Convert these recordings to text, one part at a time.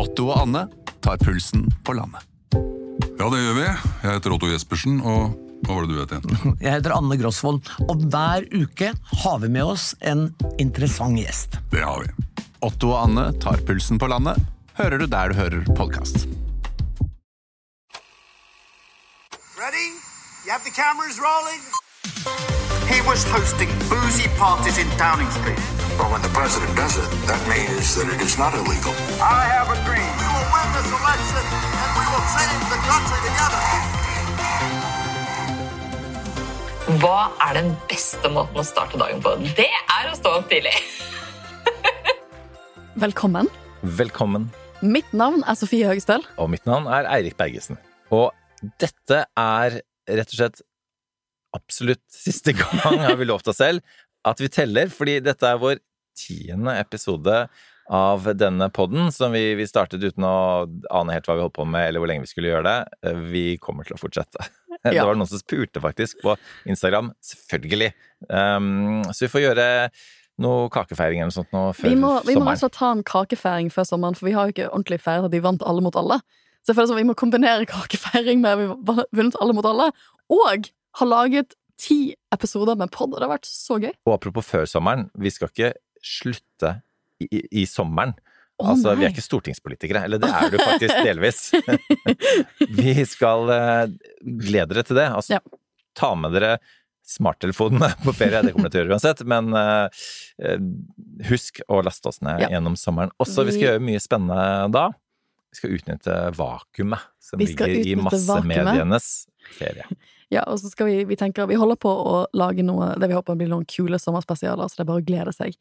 Otto og Anne tar pulsen på landet. Ja, det gjør vi. Jeg heter Otto Jespersen, og hva var det du het igjen? Jeg heter Anne Grosvold, og hver uke har vi med oss en interessant gjest. Det har vi. Otto og Anne tar pulsen på landet, hører du der du hører podkast. Ready? You have the cameras rolling? He was hosting boozy parties in Downing Street. But when the president does it, that means that it is not illegal. I have a dream. We will win this election and we will change the country together. Hva er den beste måten å starte dagen på? Det er å stå opp tidlig. Velkommen. Velkommen. Mitt navn er Sofie Høgestøl. Og mitt navn er Eirik Bergesen. Og dette er rett og slett absolutt siste gang, har vi lovt oss selv, at vi teller, fordi dette er vår tiende episode av denne podden, som vi, vi startet uten å ane helt hva vi holdt på med, eller hvor lenge vi skulle gjøre det. Vi kommer til å fortsette. Det var noen som spurte faktisk på Instagram. Selvfølgelig. Um, så vi får gjøre noe kakefeiring eller noe sånt nå før Vi må, vi må rett og sommeren. ta en kakefeiring før sommeren, for vi har jo ikke ordentlig feiret at vi vant Alle mot alle. Så jeg føler som vi må kombinere kakefeiring med at vi har vunnet Alle mot alle, og har laget ti episoder med pod, og det har vært så gøy. Og apropos før sommeren, vi skal ikke slutte i, i, i sommeren. Oh, altså, vi er ikke stortingspolitikere. Eller det er du faktisk delvis. vi skal eh, glede dere til det. Altså, Ja. ta med dere smarttelefonene på ferie, det kommer dere til å gjøre uansett, men eh, husk å laste oss ned Ja. gjennom sommeren. Også, vi skal gjøre mye spennende da. Vi skal utnytte vakuumet som ligger i massemedienes ferie. Ja, og så skal vi, vi tenker, vi holder på å lage noe, det vi håper blir noen kule sommerspesialer, så det er bare å glede seg.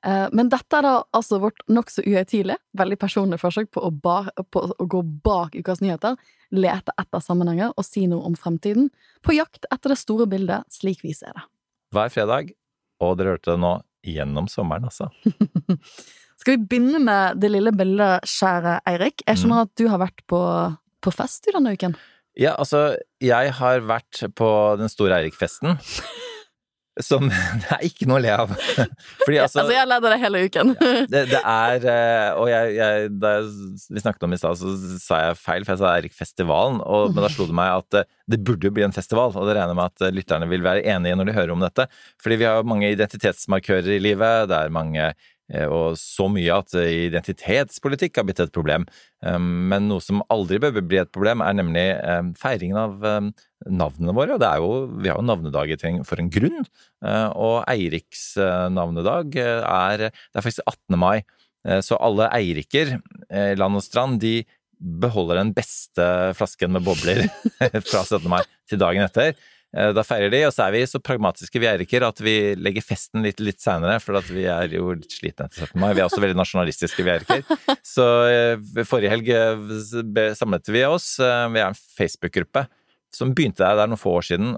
Eh, Men dette er da altså vårt nokså uhøytidelige, veldig personlige forsøk på å, ba, på å gå bak ukas nyheter, lete etter sammenhenger og si noe om fremtiden, på jakt etter det store bildet slik vi ser det. Hver fredag, og dere hørte det nå gjennom sommeren, altså. Skal vi begynne med det lille bildet, kjære Eirik? Jeg skjønner at du har vært på, på fest i denne uken. Ja, altså, jeg har vært på den store Eirik-festen. Som Det er ikke noe å le av. Fordi altså, Altså, jeg leder det hele uken. det, det er eh, Og jeg, jeg, da vi snakket om i stad, så sa jeg feil, for jeg sa Eirik-festivalen. Men da slo det meg at eh, det burde jo bli en festival, og det regner jeg med at eh, lytterne vil være enige når de hører om dette. Fordi vi har jo mange identitetsmarkører i livet. Det er mange og så mye at eh, identitetspolitikk har blitt et problem. Um, Men noe som aldri bør bli et problem, er nemlig feiringen av navnene våre. Og jo, vi har jo navnedag for en grunn. Og Eiriks navnedag er Det er faktisk 18. mai. Så alle Eiriker, land og strand, de beholder den beste flasken med bobler fra 17. mai til dagen etter. Eh, Da feirer de, og så er vi så pragmatiske vi Eiriker at vi legger festen litt, litt seinere, for at vi er jo litt slitne etter 17. mai. Vi er også veldig nasjonalistiske vi Eiriker. Så eh, forrige helg eh, samlet vi oss. Vi er en Facebook-gruppe som begynte der, der noen få år siden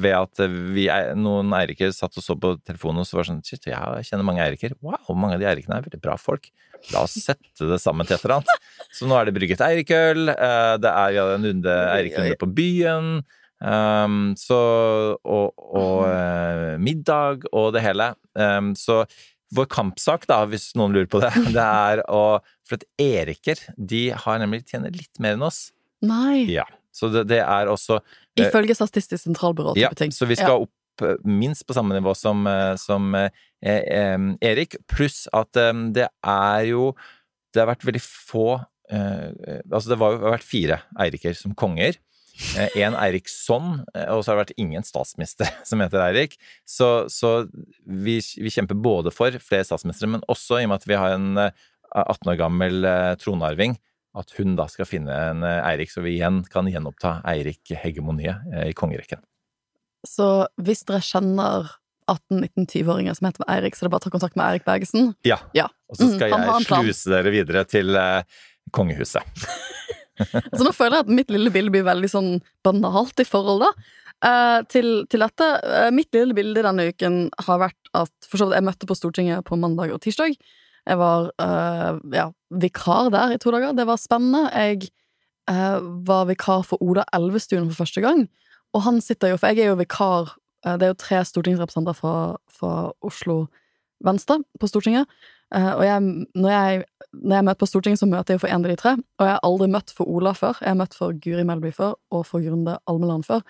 ved at vi, noen Eiriker satt og så på telefonen og så var sånn Shit, jeg kjenner mange Eiriker. Wow, mange av de Eirikene er veldig bra folk. La oss sette det sammen til et eller annet. Så nå er det brygget Eirikøl, det er en runde Eirikrunde på byen. Um, så og, og uh, middag og det hele. Um, så vår kampsak, da, hvis noen lurer på det, det er å For at Eriker, de har nemlig tjener litt mer enn oss. Nei. Ja. Så det, det er også uh, Ifølge Statistisk sentralbyrå. ja, ting. så vi skal opp eh, minst på samme nivå som, som eh, eh, Erik, pluss at eh, det er jo Det har vært veldig få Altså, det var jo det har vært fire Eiriker som konger. En Eiriksson, eh, og så har det vært ingen statsminister som heter Eirik. Så, så vi, vi kjemper både for flere statsministre, men også i og med at vi har en eh, 18 år gammel eh, tronarving, at hun da skal finne en eh, Eirik, så vi igjen kan gjenoppta Eirik-hegemoniet eh, i kongerekken. Så hvis dere kjenner 18-19-20-åringer som heter Eirik, så er det bare å ta kontakt med Eirik Bergesen. Ja. Ja. Og så Mm, skal mm, jeg sluse dere videre til eh, kongehuset. Så nå føler jeg at mitt lille bilde blir veldig sånn banalt i forhold, da. Uh, til, til dette. Uh, mitt lille bilde denne uken har vært at for så vidt jeg møtte på Stortinget på mandag og tirsdag. Jeg var uh, ja, vikar der i to dager. Det var spennende. Jeg var vikar for Oda Elvestuen for første gang. Og han sitter jo, for jeg er jo vikar Det er jo tre stortingsrepresentanter fra, fra Oslo Venstre på Stortinget. Eh, og jeg, når jeg når jeg møter på Stortinget, så møter jeg for en av de tre. Og jeg har aldri møtt for Ola før. Jeg har møtt for Guri Melby før, og for Grunde Almeland før.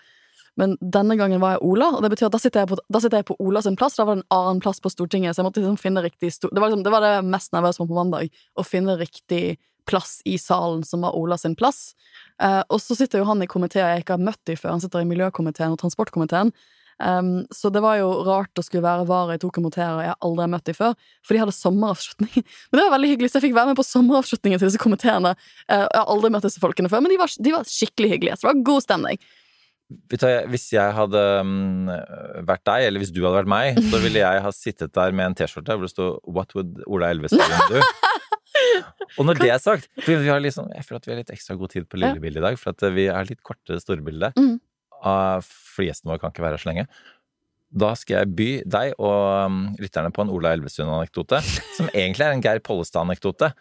Men denne gangen var jeg Ola, og det betyr at da sitter jeg på, sitter jeg på Ola sin plass. Da var det en annen plass på Stortinget, så jeg måtte liksom finne riktig det, var liksom, det var det mest nervøse på mandag. Å finne riktig plass i salen som var Ola sin plass. Eh, og så sitter jo han i komiteer jeg ikke har møtt i før. Han sitter i miljøkomiteen og transportkomiteen. Um, så det var jo rart å skulle være vara i to komiteer jeg aldri har møtt dem før. For de hadde sommeravslutning. Men det var veldig hyggelig, så jeg fikk være med på sommeravslutningen til disse komiteene. Uh, jeg har aldri møtt disse folkene før, men de var, de var skikkelig hyggelige. Så det var god stemning. Hvis jeg hadde mm, vært deg, eller hvis du hadde vært meg, så ville jeg ha sittet der med en T-skjorte hvor det sto 'What would Ola Elvestuen do?' Og når det er sagt for vi har liksom, Jeg føler at vi har litt ekstra god tid på lillebildet i dag, for at vi har litt kortere storbilde. Mm. Fordi gjestene våre kan ikke være her så lenge. Da skal jeg by deg og um, lytterne på en Ola Elvestuen-anekdote, som egentlig er en Geir Pollestad-anekdote.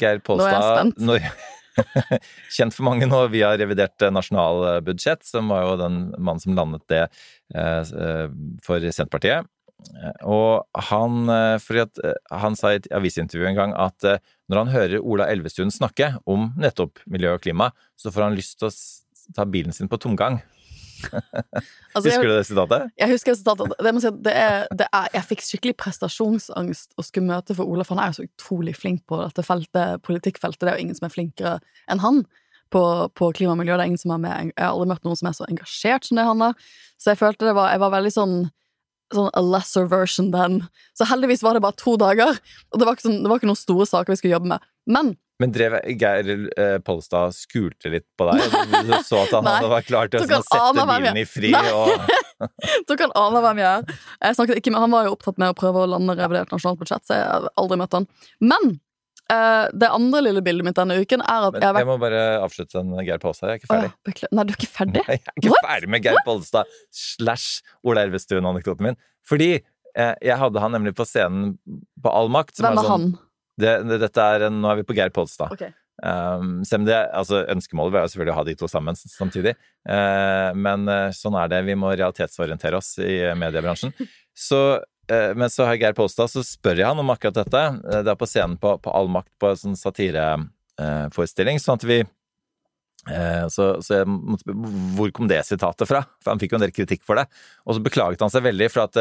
Geir Pollestad Nå er jeg spent. Kjent for mange nå via revidert eh, nasjonalbudsjett, som var jo den mannen som landet det eh, eh, for Senterpartiet. Eh, Og han, eh, eh, han sa i et avisintervju en gang at eh, når han hører Ola Elvestuen snakke om nettopp miljø og klima, så får han lyst til å ta bilen sin på tomgang. Altså, Husker du det sitatet? Jeg husker sitatet. Det si det er, det er, jeg fikk skikkelig prestasjonsangst å skulle møte for Olaf. han er jo så utrolig flink på dette feltet, politikkfeltet. Det er jo ingen som er flinkere enn han på, på klima og miljø. Det er ingen som er med. Jeg har aldri møtt noen som er så engasjert som det han er. Så jeg følte det var, jeg var veldig sånn Sånn a lesser version than. Så heldigvis var det bare to dager, og det var ikke, sånn, det var ikke noen store saker vi skulle jobbe med. Men Men drev Geir eh, Pollestad skulte litt på deg? Du så at han hadde vært klar til å sånn, sette bilen i fri? Nei. Og, Så kan ane hvem jeg er. Jeg snakket ikke med, Han var jo opptatt med å prøve å lande revidert nasjonalbudsjett, så jeg har aldri møtt han. Men eh, det andre lille bildet mitt denne uken er at men jeg har jeg må bare avslutte den Geir Pollestad. Jeg er ikke Å, ferdig. ja, beklager. Nei, du er ikke ferdig? Jeg er ikke What? ferdig med Geir Pollestad slash Ola Elvestuen-anekdoten min. Fordi eh, jeg hadde han nemlig på scenen på All Makt. Hvem er sånn- han? Det, det, dette er en, nå er vi på Geir Polstad. Okay. Um, det, altså Ønskemålet var jo selvfølgelig å ha de to sammen samtidig, uh, men uh, sånn er det. Vi må realitetsorientere oss i eh, mediebransjen. Så, uh, men så har Geir Polstad, så spør jeg han om akkurat dette. Det er på scenen på, på All Makt på en sånn satireforestilling, sånn at vi så, så måtte, Hvor kom det sitatet fra? For han fikk jo en del kritikk for det. Og så beklaget han seg veldig for at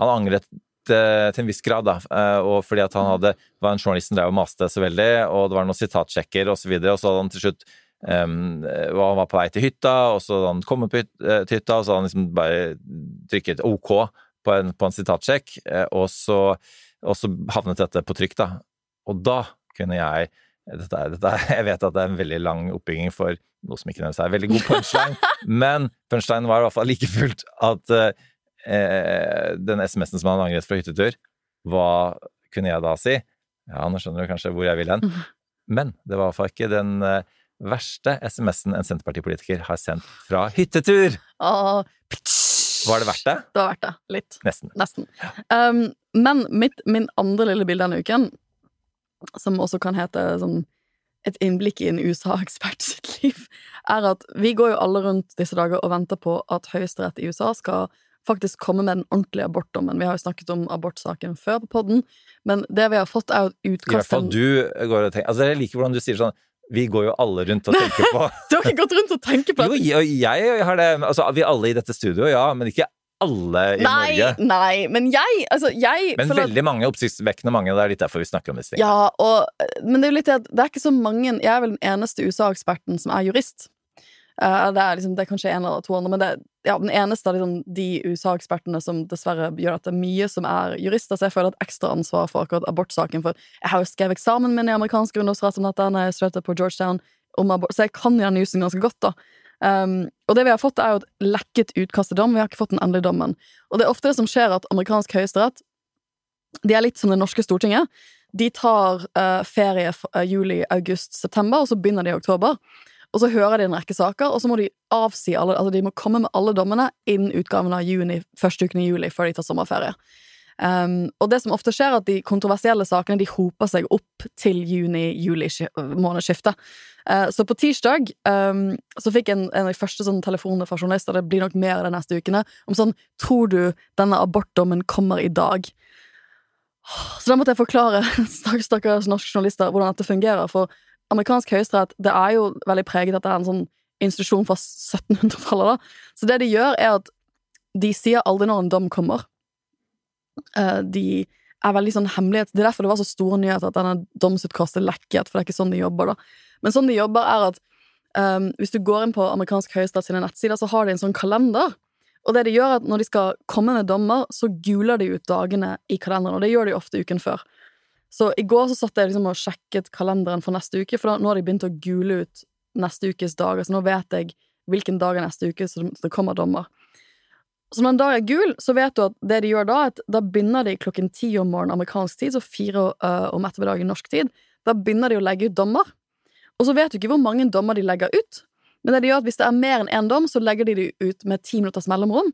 han angret til en viss grad, da. eh, Og fordi at han hadde var en journalist som drev og maste så veldig, og det var noen sitatsjekker og så videre, og så hadde han til slutt Um, og han var på vei til hytta, og så hadde han kommet på hyt- eh, til hytta, og så hadde han liksom bare trykket OK på en, på en sitatsjekk, eh, og så, og så havnet dette på trykk, da. Og da kunne jeg dette er, dette Jeg vet at det er en veldig lang oppbygging for noe som ikke nødvendigvis er veldig god punchline, men punchline var i hvert fall like fullt at eh, den SMS-en som han angret fra hyttetur, hva kunne jeg da si? Ja, nå skjønner du kanskje hvor jeg vil hen. Men det var i hvert fall ikke den eh, verste SMS-en en Senterpartipolitiker har sendt fra hyttetur! Ah, Var det verdt det? Det var verdt det. Litt. Nesten. Nesten. Um, men mitt, min andre lille bilde denne uken, som også kan hete sånn et innblikk i en USA-ekspert sitt liv, er at vi går jo alle rundt disse dager og venter på at Høyesterett i USA skal faktisk komme med den ordentlige abortdommen. Vi har jo snakket om abortsaken før på podden, men det vi har fått, er jo et I hvert fall du går og tenker Altså, jeg liker hvordan du sier sånn Vi går jo alle rundt og tenker på Du har ikke gått rundt og tenker på Jo, at jeg, jeg har det. Altså, vi alle i dette studioet, ja, men ikke alle i Nei, Norge. nei, men jeg Altså, jeg Men at- veldig mange oppsiktsvekkende mange, det er litt derfor vi snakker om disse tingene. Ja, og, men det er jo litt det at det er ikke så mange Jeg er vel den eneste USA-eksperten som er jurist. Eh, det, er liksom, det er kanskje en eller to andre, men det ja, den eneste av liksom, de USA-ekspertene som dessverre gjør at det er mye som er jurister, så jeg føler et ekstra ansvar for akkurat abortsaken. For jeg har jo skrevet eksamen min i amerikansk grunnlovsrett om dette når jeg studerte på Georgetown, om abort, så jeg kan den jussen ganske godt, da. Um, og det vi har fått, er jo et lekket utkast til dom. Vi har ikke fått den endelige dommen. Og det er ofte det som skjer, at amerikansk høyesterett de er litt som det norske Stortinget. De tar uh, ferie uh, juli, august, september, og så begynner de i oktober. Og så hører de en rekke saker, og så må de avsi alle Altså de må komme med alle dommene innen utgaven av juni, første uken i juli, før de tar sommerferie. Um, og det som ofte skjer, er at de kontroversielle sakene de hoper seg opp til juni-juli månedsskiftet. Uh, så på tirsdag um, så fikk en, en av de første sånne telefonene fra journalister, det blir nok mer de neste ukene, om sånn Tror du denne abortdommen kommer i dag? Så da måtte jeg forklare stakk- stakkars norske journalister hvordan dette fungerer. For amerikansk høyesterett det er jo veldig preget at det er en sånn institusjon fra 1700-tallet. da. Så det de gjør, er at de sier aldri når en dom kommer. Eh, De er veldig sånn hemmelighet. Det er derfor det var så store nyheter at denne domsutkastet lekket, for det er ikke sånn de jobber, da. Men sånn de jobber, er at um, hvis du går inn på amerikansk høyesterett sine nettsider, så har de en sånn kalender. Og det de gjør er at når de skal komme med dommer, så guler de ut dagene i kalenderen, og det gjør de ofte uken før. Så i går så satt jeg liksom og sjekket kalenderen for neste uke, for da, nå har de begynt å gule ut neste ukes dager, så nå vet jeg hvilken dag er neste uke så det kommer dommer. Så når en dag er gul, så vet du at det de gjør da, at da begynner de klokken ti om morgenen amerikansk tid, så fire uh, om ettermiddagen norsk tid. Da begynner de å legge ut dommer. Og så vet du ikke hvor mange dommer de legger ut. Men det de gjør at hvis det er mer enn én dom, så legger de det ut med ti minutters mellomrom.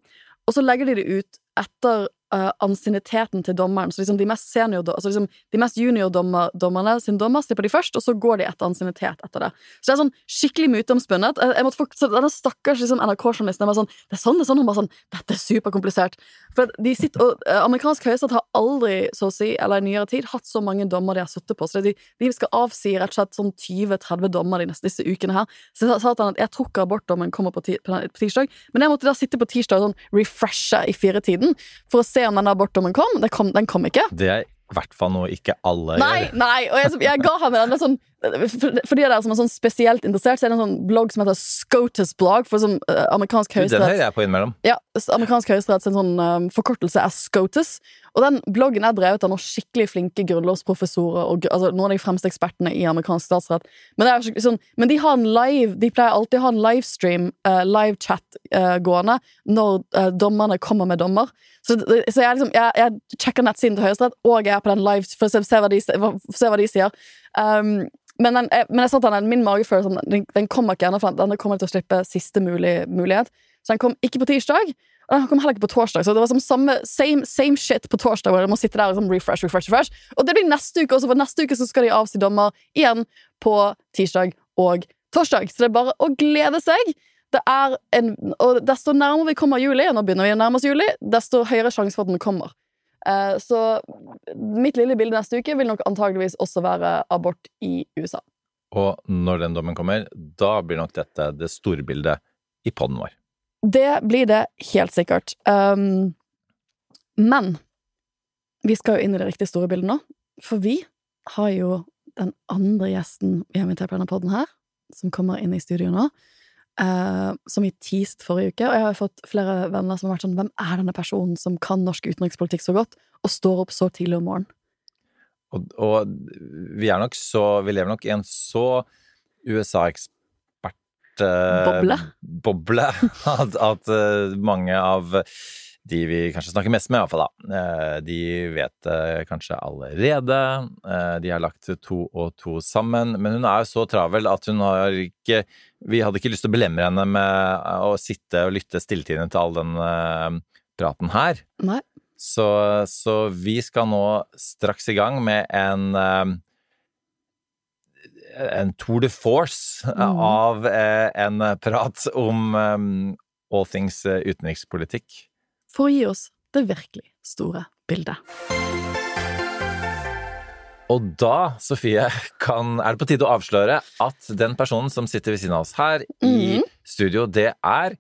Og så legger de det ut etter uh, ansienniteten til dommeren. Så liksom de mest senior, altså liksom mest juniordommerne sin dommer slipper de først, og så går de etter ansiennitet etter det. Så det er sånn skikkelig myteomspunnet. Jeg, jeg så denne stakkars liksom, NRK-journalisten var sånn Det er sånn, det er sånn. Hun bare sånn Dette er superkomplisert. For de sitter, og uh, Amerikansk høyesterett har aldri, så å si, eller i nyere tid, hatt så mange dommer de har sittet på. Så de, de skal avsi rett og slett sånn 20-30 dommer de neste, disse ukene her. Så sa han at jeg tror ikke abortdommen kommer på, ti, på, på tirsdag, men jeg måtte da sitte på tirsdag og sånn refreshe i firetiden for å se om denne abortdommen kom. Kom, den kom ikke. Det er i hvert fall noe ikke alle Nei, gjør. nei, og jeg, jeg ga ham en sånn for, de av dere som er sånn spesielt interessert, så er det en sånn blogg som heter SCOTUS blog, for sånn, uh, amerikansk høyesterett Den hører jeg på innimellom. ja, amerikansk høyesterett sin sånn um, forkortelse er SCOTUS. Og den bloggen er drevet av noen skikkelig flinke grunnlovsprofessorer og altså, noen av de fremste ekspertene i amerikansk statsrett. Men, det sånn, men de har en live De pleier alltid å ha en livestream, uh, livechat uh, gående, når uh, dommerne kommer med dommer. Så, så jeg, liksom, jeg, jeg sjekker nettsiden til Høyesterett, og jeg er på den live for å se, hva, de, se hva de sier. Um, men, den, jeg, men jeg sa til henne, min magefølelse sånn, den, den kommer ikke ennå, den kommer til å slippe siste mulig mulighet. Så den kom ikke på tirsdag, og den kom heller ikke på torsdag. Så det var som samme, same, same shit på torsdag, hvor jeg må sitte der og liksom refresh, refresh, refresh. Og det blir neste uke også, for neste uke så skal de avsi dommer igjen på tirsdag og torsdag. Så det er bare å glede seg. Det er en, og desto nærmere vi kommer juli, nå begynner vi å nærme oss juli, desto høyere sjanse for at den kommer. Eh, så mitt lille bilde neste uke vil nok antageligvis også være abort i USA. Og når den dommen kommer, da blir nok dette det store bildet i poden vår. Det blir det helt sikkert. Um, men vi skal jo inn i det riktig store bildet nå. For vi har jo den andre gjesten vi har invitert på denne podden her, som kommer inn i studio nå. Eh, som vi teased forrige uke, og jeg har fått flere venner som har vært sånn Hvem er denne personen som kan norsk utenrikspolitikk så godt, og står opp så tidlig om morgenen? Og, og vi er nok så Vi lever nok i en så USA-ekspert eh, Boble. boble at, at eh, mange av de vi kanskje snakker mest med, iallfall da, eh, de vet det kanskje allerede. Eh, De har lagt to og to sammen. Men hun er jo så travel at hun har ikke Vi hadde ikke lyst til å belemre henne med å sitte og lytte stilltiende til all den eh, praten her. Nei. Så, så vi skal nå straks i gang med en en tour de force mm. av en prat om all things utenrikspolitikk. For å gi oss det virkelig store bildet. Og da, Sofie, kan, er det på tide å avsløre at den personen som sitter ved siden av oss her i Mhm. studio, det er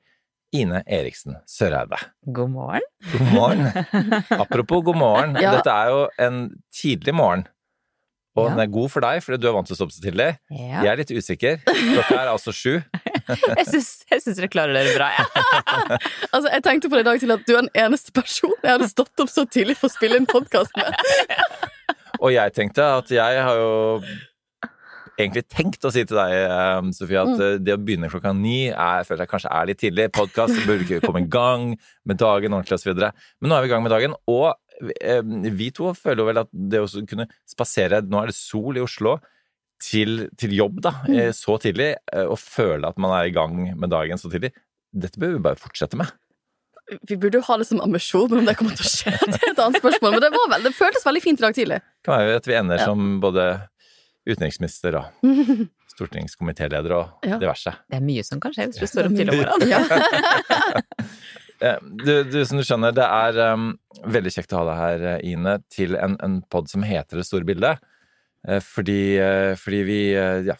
Ine Eriksen Søreide. God morgen. God morgen. Apropos god morgen. Ja. Dette er jo en tidlig morgen. Og Ja. den er god for deg, fordi du er vant til å stå opp så tidlig. Ja. Jeg er litt usikker. Klokka er altså sju. Jeg syns, dere klarer dere bra, jeg. Altså, jeg tenkte på det i dag til at du er den eneste personen jeg hadde stått opp så tidlig for å spille inn podkast med. Og jeg tenkte at jeg har jo egentlig tenkt å si til deg, eh, Sofie, at mm. det å begynne klokka ni er, føler jeg kanskje er litt tidlig. Podkast burde ikke komme i gang med dagen ordentlig osv. Men nå er vi i gang med dagen, og eh, vi to føler jo vel at det å kunne spasere Nå er det sol i Oslo. Til, til jobb da, mm. så tidlig, eh, og føle at man er i gang med dagen så tidlig. Dette bør vi bare fortsette med. Vi burde jo ha det som ambisjon, men om det kommer til å skje, det er et annet spørsmål. Men det, var vel, det føltes veldig fint i dag tidlig. Kan være at vi ender Ja. som både utenriksminister og stortingskomitéleder og Ja. diverse. Det er mye som kan skje hvis du står opp tidlig om morgenen. Eh, Du, du, som du skjønner, det er um, veldig kjekt å ha deg her, eh, Ine, til en, en pod som heter Det store bildet. Eh, Fordi, eh, fordi vi, eh, ja,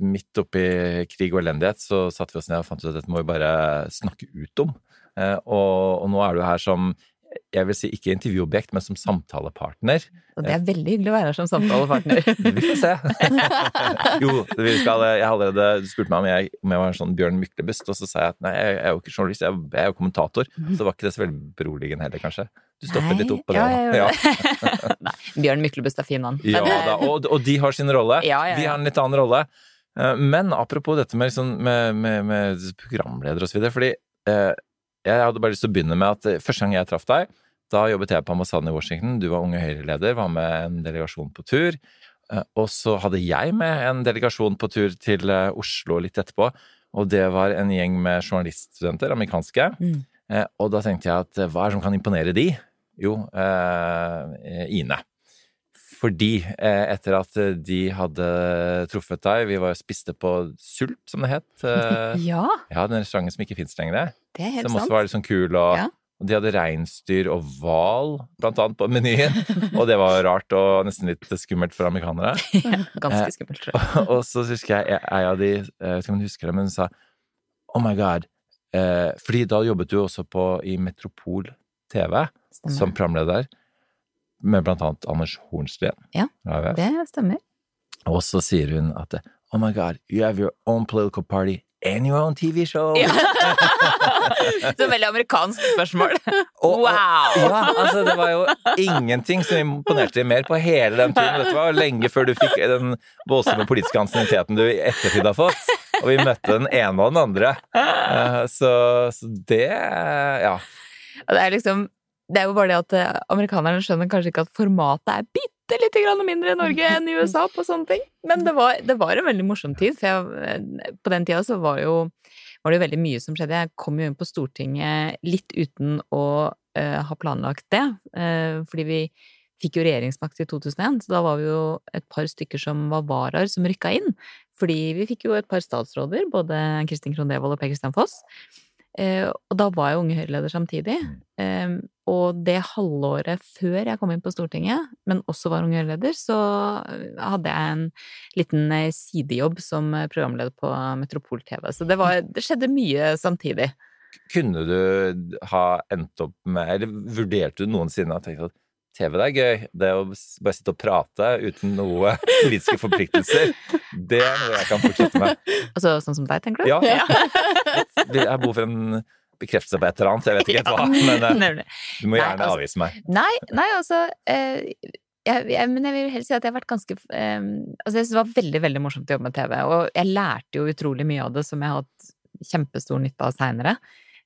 midt oppi krig og elendighet, så satte vi oss ned og fant ut at dette må vi bare snakke ut om. Og, og nå er du her som, jeg vil si ikke intervjuobjekt, men som samtalepartner. Og det er veldig hyggelig å være her som samtalepartner. Vi får se. jo, vi skal, jeg har allerede du spurte meg om jeg, om jeg var en sånn Bjørn Myklebust, og så sa jeg at nei, jeg er jo ikke journalist, jeg er- jo kommentator. Så var ikke det så veldig beroligende heller, kanskje. Du stoppet litt opp på det. ja, jeg. Nei, Bjørn Myklebust er fin mann. Ja, da, og, og de har sin rolle. Ja, ja, ja. Vi har en litt annen rolle. Eh, Men apropos dette med, liksom, med, med, med programleder og så videre, fordi eh, jeg hadde bare lyst til å begynne med at eh, første gang jeg traff deg, da jobbet jeg på ambassaden i Washington, du var unge Høyre-leder, var med en delegasjon på tur, eh, og så hadde jeg med en delegasjon på tur til eh, Oslo litt etterpå, og det var en gjeng med journaliststudenter, amerikanske, Mm. Og da tenkte jeg at hva er det som kan imponere de? Jo, eh, Ine. Fordi eh, etter at eh, de hadde truffet deg, vi var spiste på Sult, som det het. Eh, ja, ja, den restauranten som ikke fins lenger. det er helt Som også sant. var litt sånn kul, og, Ja. og de hadde reinsdyr og hval, blant annet, på menyen. Og det var rart og nesten litt skummelt for amerikanere. ja, Ganske skummelt, tror jeg. og så husker jeg ei av de, jeg vet ikke om du husker det, men hun sa Oh my God. Eh, fordi da jobbet du også på, i Metropol TV Stemmer. som programleder, med blant annet Anders Hornsten. Ja, AUF. Det stemmer. Og så sier hun at Oh my God, you have your own political party and your own TV show. Ja. Så veldig amerikansk spørsmål. Og- og- Wow! Ja, altså det var jo ingenting som imponerte mer på hele den turen. Dette var lenge før du fikk den voldsomme politiske ansienniteten du i ettertid har fått. Og vi møtte den ene og den andre. Eh, Så, så det Ja. Og Det er liksom Det er jo bare det at eh, amerikanerne skjønner kanskje ikke at formatet er bitte lite grann mindre i Norge enn i USA på sånne ting. Men det var, det var en veldig morsom tid, for jeg, eh, på den tida så var jo var det jo veldig mye som skjedde. Jeg kom jo inn på Stortinget litt uten å uh, ha planlagt det. uh, fordi vi fikk jo regjeringsmakt i 2001, så da var vi jo et par stykker som var varaer som rykka inn. Fordi vi fikk jo et par statsråder, både Kristin Krohn Devold og Per Kristian Foss. Eh, og da var jeg unge Høyre-leder samtidig. Eh, og det halvåret før jeg kom inn på Stortinget, men også var unge Høyre-leder, så hadde jeg en liten eh, sidejobb som eh, programleder på Metropol-TV. Så det, var, det skjedde mye samtidig. Kunne du ha endt opp med Eller vurderte du noensinne å tenke at TV det er gøy, det å bare sitte og prate uten noe politiske forpliktelser, det er noe jeg kan fortsette med. Altså sånn som deg, tenker du? Ja. Jeg har behov for en bekreftelse på et eller annet, jeg vet ikke helt hva, men eh, Nemlig. du må Nei, gjerne altså- avvise meg. Nei, nei, altså eh, jeg, jeg, Men jeg vil helst si at jeg har vært ganske eh, Altså, jeg syns det var veldig, veldig morsomt å jobbe med TV, og jeg lærte jo utrolig mye av det som jeg har hatt kjempestor nytte av seinere.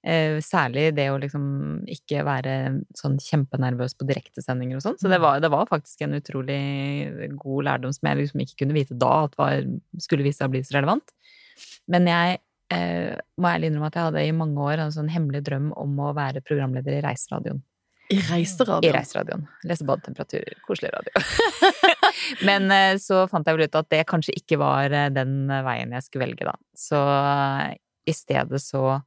Eh, særlig det å liksom ikke være sånn kjempenervøs på direktesendinger og sånn. Så det var, det var faktisk en utrolig god lærdom som jeg liksom ikke kunne vite da at var, skulle vise seg å bli så relevant. Men jeg eh, må ærlig innrømme at jeg hadde i mange år en sånn hemmelig drøm om å være programleder i Reiseradioen. I reiseradioen. I reiseradioen. Lese badetemperaturer. Koselig radio. Men eh, så fant jeg vel ut at det kanskje ikke var eh, den veien jeg skulle velge, da. Så eh, i stedet så eh,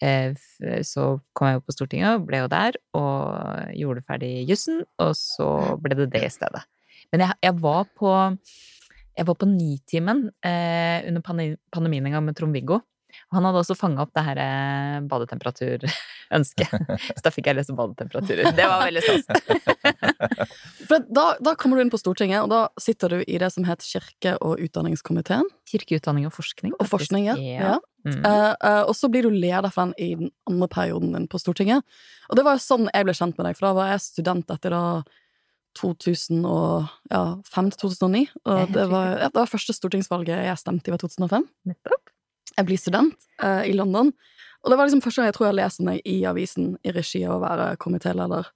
så kom jeg jo på Stortinget og ble jo der, og gjorde ferdig jussen, og så ble det det i stedet. Men jeg, jeg var på jeg var på Nitimen eh, under pandemien en gang med Trond-Viggo. Og han hadde også fanga opp det her eh, badetemperaturønsket. Så da fikk jeg lese badetemperaturer. Det var veldig stas. Da, da kommer du inn på Stortinget, og da sitter du i det som het Kirke- og utdanningskomiteen. Kirke, utdanning og forskning. Og forskning, ja. Ja. Ja. Mm. Eh, og så blir du leder for den i den andre perioden din på Stortinget. Og det var jo sånn jeg ble kjent med deg, for da var jeg student etter da 2005 til 2009. Det er Og det var, ja, det var første stortingsvalget jeg stemte i, var 2005. Nettopp. Jeg blir student uh, i London. Og det var liksom første gang jeg tror jeg leste meg i avisen i regi av å være komitéleder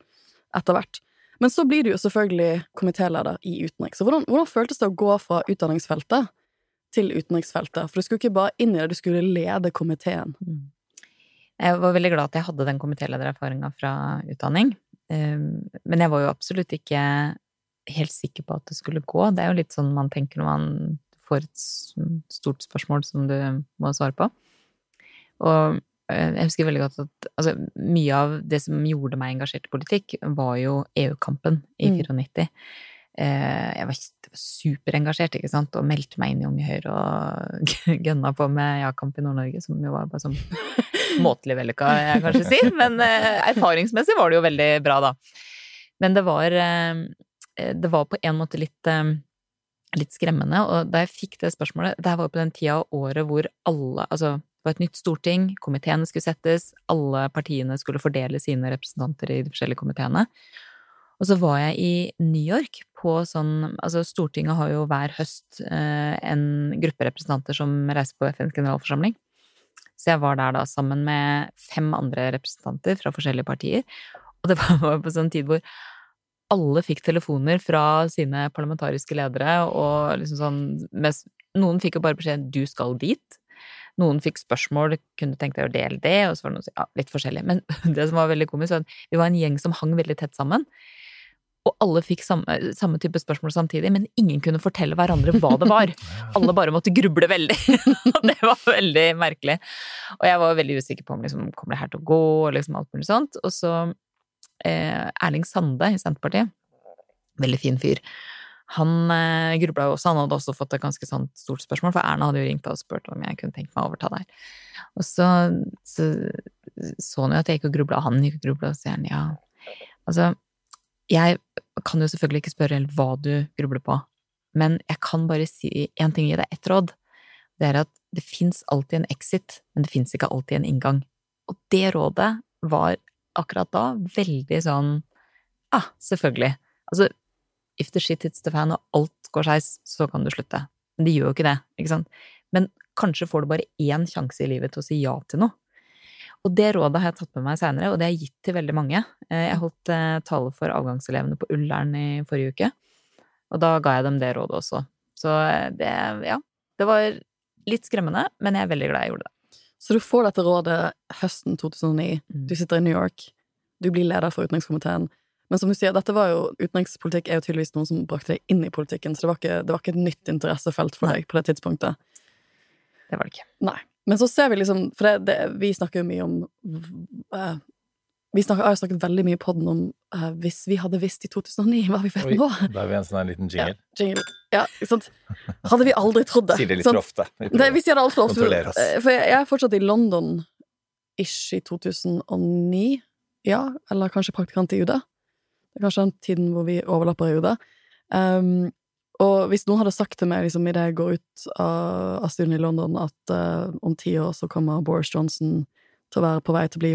etter hvert. Men så blir du jo selvfølgelig komitéleder i utenriks. Så hvordan, hvordan føltes det å gå fra utdanningsfeltet til utenriksfeltet? For du skulle ikke bare inn i det, du skulle lede komiteen. Mm. Jeg var veldig glad at jeg hadde den komitéledererfaringa fra utdanning. Um, Men jeg var jo absolutt ikke helt sikker på at det skulle gå. Det er jo litt sånn man tenker når man får et stort spørsmål som du må svare på. Og eh, Jeg husker veldig godt at altså, mye av det som gjorde meg engasjert i politikk, var jo EU-kampen i Mm. 94. Eh, Jeg var superengasjert, ikke sant, og meldte meg inn i Unge Høyre og gønna på med ja-kamp i Nord-Norge, som jo var bare sånn måtelig vellykka, jeg kanskje si, men eh, erfaringsmessig var det jo veldig bra, da. Men det var eh, Det var på en måte litt eh, litt skremmende, og da jeg fikk det spørsmålet Det var jo på den tida av året hvor alle Altså, det var et nytt storting, komiteene skulle settes, alle partiene skulle fordele sine representanter i de forskjellige komiteene. Og så var jeg i New York på sånn Altså, Stortinget har jo hver høst eh, en gruppe representanter som reiser på FNs generalforsamling. Så jeg var der da sammen med fem andre representanter fra forskjellige partier. Og det var på sånn tid hvor alle fikk telefoner fra sine parlamentariske ledere, og liksom sånn mens Noen fikk jo bare beskjed 'du skal dit'. Noen fikk spørsmål 'kunne tenkt deg å dele det', og så var det noe ja, litt forskjellig. Men det som var veldig komisk, var at vi var en gjeng som hang veldig tett sammen. Og alle fikk samme, samme type spørsmål samtidig, men ingen kunne fortelle hverandre hva det var. Alle bare måtte gruble veldig. Det var veldig merkelig. Og jeg var veldig usikker på om liksom, kommer det her til å gå, og liksom alt mulig sånt. Og så eh, Erling Sande i Senterpartiet, veldig fin fyr, han eh, grubla jo også. Han hadde også fått et ganske sånt stort spørsmål, for Erna hadde jo ringt og spurt om jeg kunne tenke meg å overta der. Og så så, så han jo at jeg gikk og grubla, han gikk og grubla, og så sier han ja. Altså, jeg kan jo selvfølgelig ikke spørre helt hva du grubler på, men jeg kan bare si én ting, gi deg ett råd. Det er at det fins alltid en exit, men det fins ikke alltid en inngang. Og det rådet var akkurat da veldig sånn ah, selvfølgelig. Altså, if the shit hits the fan og alt går skeis, så kan du slutte. Men det gjør jo ikke det, ikke sant? Men kanskje får du bare én sjanse i livet til å si ja til noe. Og det rådet har jeg tatt med meg seinere, og det har jeg gitt til veldig mange. Eh, Jeg holdt eh, tale for avgangselevene på Ullern i forrige uke, og da ga jeg dem det rådet også. Så eh, det, ja, det var litt skremmende, men jeg er veldig glad jeg gjorde det. Så du får dette rådet høsten 2009. Mm. Du sitter i New York. Du blir leder for utenrikskomiteen. Men som du sier, dette var jo, utenrikspolitikk er jo tydeligvis noe som brakte deg inn i politikken, så det var ikke, det var ikke et nytt interessefelt for deg på det tidspunktet. Det var det ikke. Nei. Men så ser vi liksom For det, det, vi snakker jo mye om uh, Vi snakker, har snakket veldig mye på den om uh, hvis vi hadde visst i 2009 hva vi vet Oi, nå. da er vi en sånn liten jingle. Jingle. Ja, ikke sant? Hadde vi aldri trodd det. Sier det litt sant? for ofte. Vi Det, vi sier det altfor ofte. For jeg, jeg er fortsatt i London-ish i 2009. Ja, eller kanskje praktikant i UD. Det er kanskje den tiden hvor vi overlapper i UD. Um, og hvis noen hadde sagt til meg liksom, idet jeg går ut av, av studien i London, at uh, om ti år så kommer Boris Johnson til å være på vei til å bli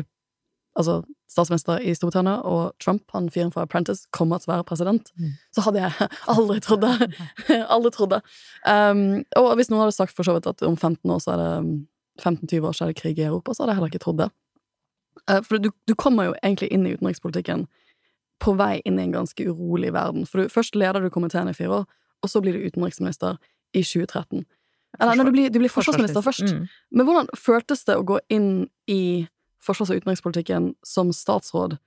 altså, statsminister i Storbritannia, og Trump, han fyren fra Apprentice, kommer til å være president, Mm. så hadde jeg aldri trodd det. aldri trodd det. Um, og hvis noen hadde sagt for så vidt at om 15 år så er det 15-20 år så er det krig i Europa, så hadde jeg heller ikke trodd det. Uh, for du, du kommer jo egentlig inn i utenrikspolitikken på vei inn i en ganske urolig verden. For du, først leder du komiteen i fire år, og så blir du utenriksminister i 2013. Eller nei, du blir, du blir forsvarsminister først. Mm. Men hvordan føltes det å gå inn i forsvars- og utenrikspolitikken som statsråd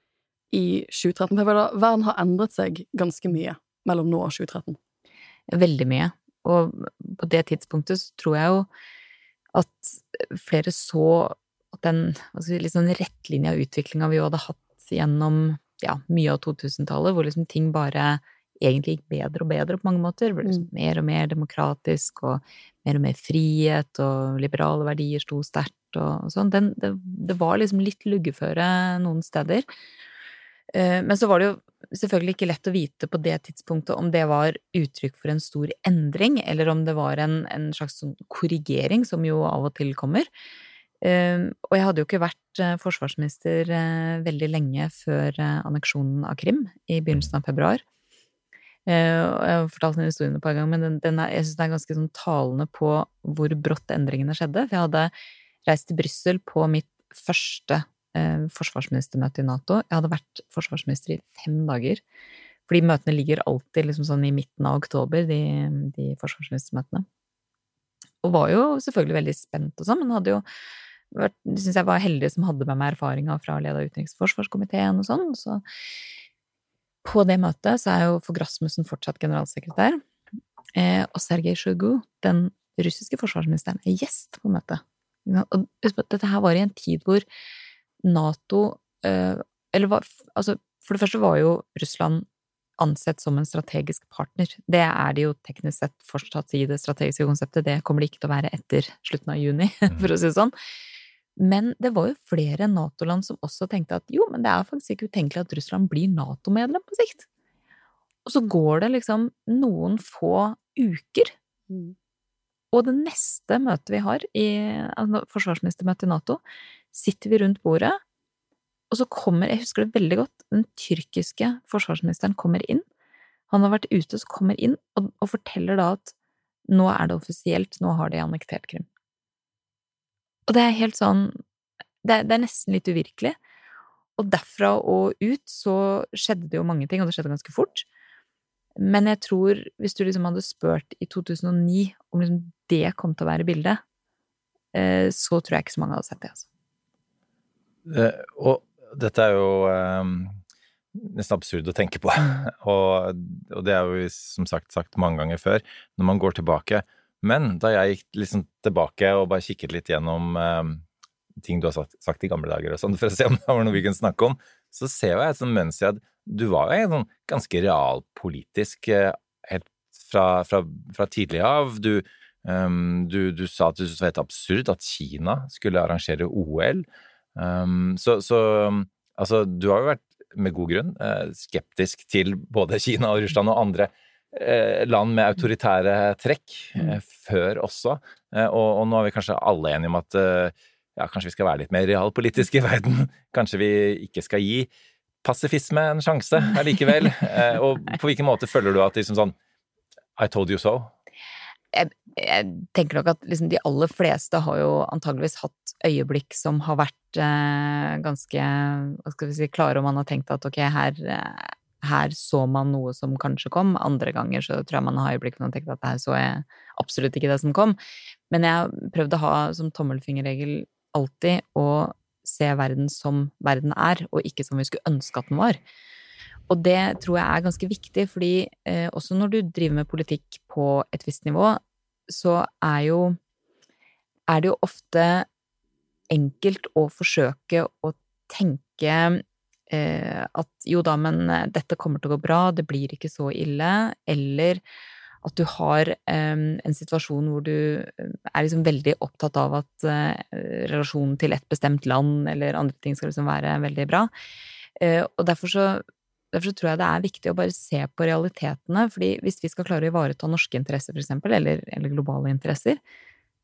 i 2013? For føler verden har endret seg ganske mye mellom nå og 2013. Veldig mye. Og på det tidspunktet så tror jeg jo at flere så at den altså liksom sånn rettlinja utviklinga vi jo hadde hatt gjennom ja, mye av 2000-tallet, hvor liksom ting bare egentlig gikk bedre og bedre på mange måter. Det ble liksom mer og mer demokratisk, og mer og mer frihet, og liberale verdier sto sterkt og sånn. Den, det, det var liksom litt luggeføre noen steder. Eh, Men så var det jo selvfølgelig ikke lett å vite på det tidspunktet om det var uttrykk for en stor endring, eller om det var en, en slags sånn korrigering, som jo av og til kommer. Uh, Og jeg hadde jo ikke vært uh, forsvarsminister uh, veldig lenge før anneksjonen av Krim i begynnelsen av februar. Eh, Jeg har fortalt den historien et par ganger, men den, den er, jeg syns den er ganske sånn talende på hvor brått endringene skjedde. For jeg hadde reist til Brussel på mitt første eh, forsvarsministermøte i Nato. Jeg hadde vært forsvarsminister i fem dager. Fordi møtene ligger alltid liksom sånn i midten av oktober, de, de forsvarsministermøtene. Og var jo selvfølgelig veldig spent og sånn, men hadde jo vært, Syns jeg var heldig som hadde med meg erfaringa fra å lede utenriks- og forsvarskomiteen og sånn. Så på det møtet så er jo Fogh Rasmussen fortsatt generalsekretær. Eh, og Sergej Sjojgu, den russiske forsvarsministeren, er gjest på møtet. Og dette her var i en tid hvor Nato eh, Eller var, altså, for det første var jo Russland ansett som en strategisk partner. Det er det jo teknisk sett fortsatt i det strategiske konseptet. Det kommer det ikke til å være etter slutten av juni, for å si det sånn. Men det var jo flere Nato-land som også tenkte at jo, men det er faktisk ikke utenkelig at Russland blir Nato-medlem på sikt. Og så går det liksom noen få uker, og det neste møtet vi har, i altså forsvarsministermøtet i Nato, sitter vi rundt bordet, og så kommer, jeg husker det veldig godt, den tyrkiske forsvarsministeren kommer inn. Han har vært ute, så kommer inn og, og forteller da at nå er det offisielt, nå har de annektert Krim. Og det er helt sånn det det er nesten litt uvirkelig. Og derfra og ut så skjedde det jo mange ting, og det skjedde ganske fort. Men jeg tror, hvis du liksom hadde spurt i 2009 om liksom det kom til å være bildet, eh, så tror jeg ikke så mange hadde sett det, altså. Eh, og dette er jo um, nesten absurd å tenke på. og, og det er jo som sagt sagt mange ganger før, når man går tilbake. Men da jeg gikk liksom tilbake og bare kikket litt gjennom eh, ting du har sagt, sagt, i gamle dager og sånn, for å se om det var noe vi kunne snakke om, så ser jeg et mønster at du var jo sånn ganske realpolitisk eh, helt fra, fra, fra tidlig av. Du, um, du, du, sa at du syntes det var helt absurd at Kina skulle arrangere OL. Um, så, så altså, du har jo vært, med god grunn, eh, skeptisk til både Kina og Russland og andre land med autoritære trekk mm. før også. Eh, og, og, nå er vi kanskje alle enige om at eh, ja, kanskje vi skal være litt mer realpolitiske i verden. Kanskje vi ikke skal gi pasifisme en sjanse allikevel. Eh, og på hvilken måte føler du at liksom sånn I told you so? Jeg, jeg tenker nok at liksom de aller fleste har jo antageligvis hatt øyeblikk som har vært eh, ganske hva skal vi si, klare, og man har tenkt at ok, her, eh, her så man noe som kanskje kom. Andre ganger så tror jeg man har øyeblikk hvor man tenker at her så jeg absolutt ikke det som kom. Men jeg har prøvd å ha som tommelfingerregel alltid å se verden som verden er, og ikke som vi skulle ønske at den var. Og det tror jeg er ganske viktig, fordi eh, også når du driver med politikk på et visst nivå, så er jo er det jo ofte enkelt å forsøke å tenke at jo da, men eh, dette kommer til å gå bra, det blir ikke så ille, eller at du har um, en situasjon hvor du er liksom veldig opptatt av at relasjonen til et bestemt land eller andre ting skal liksom være veldig bra. Og derfor så, derfor tror jeg det er viktig å bare se på realitetene. fordi hvis vi skal klare å ivareta norske interesser, eksempel, eller, eller globale interesser,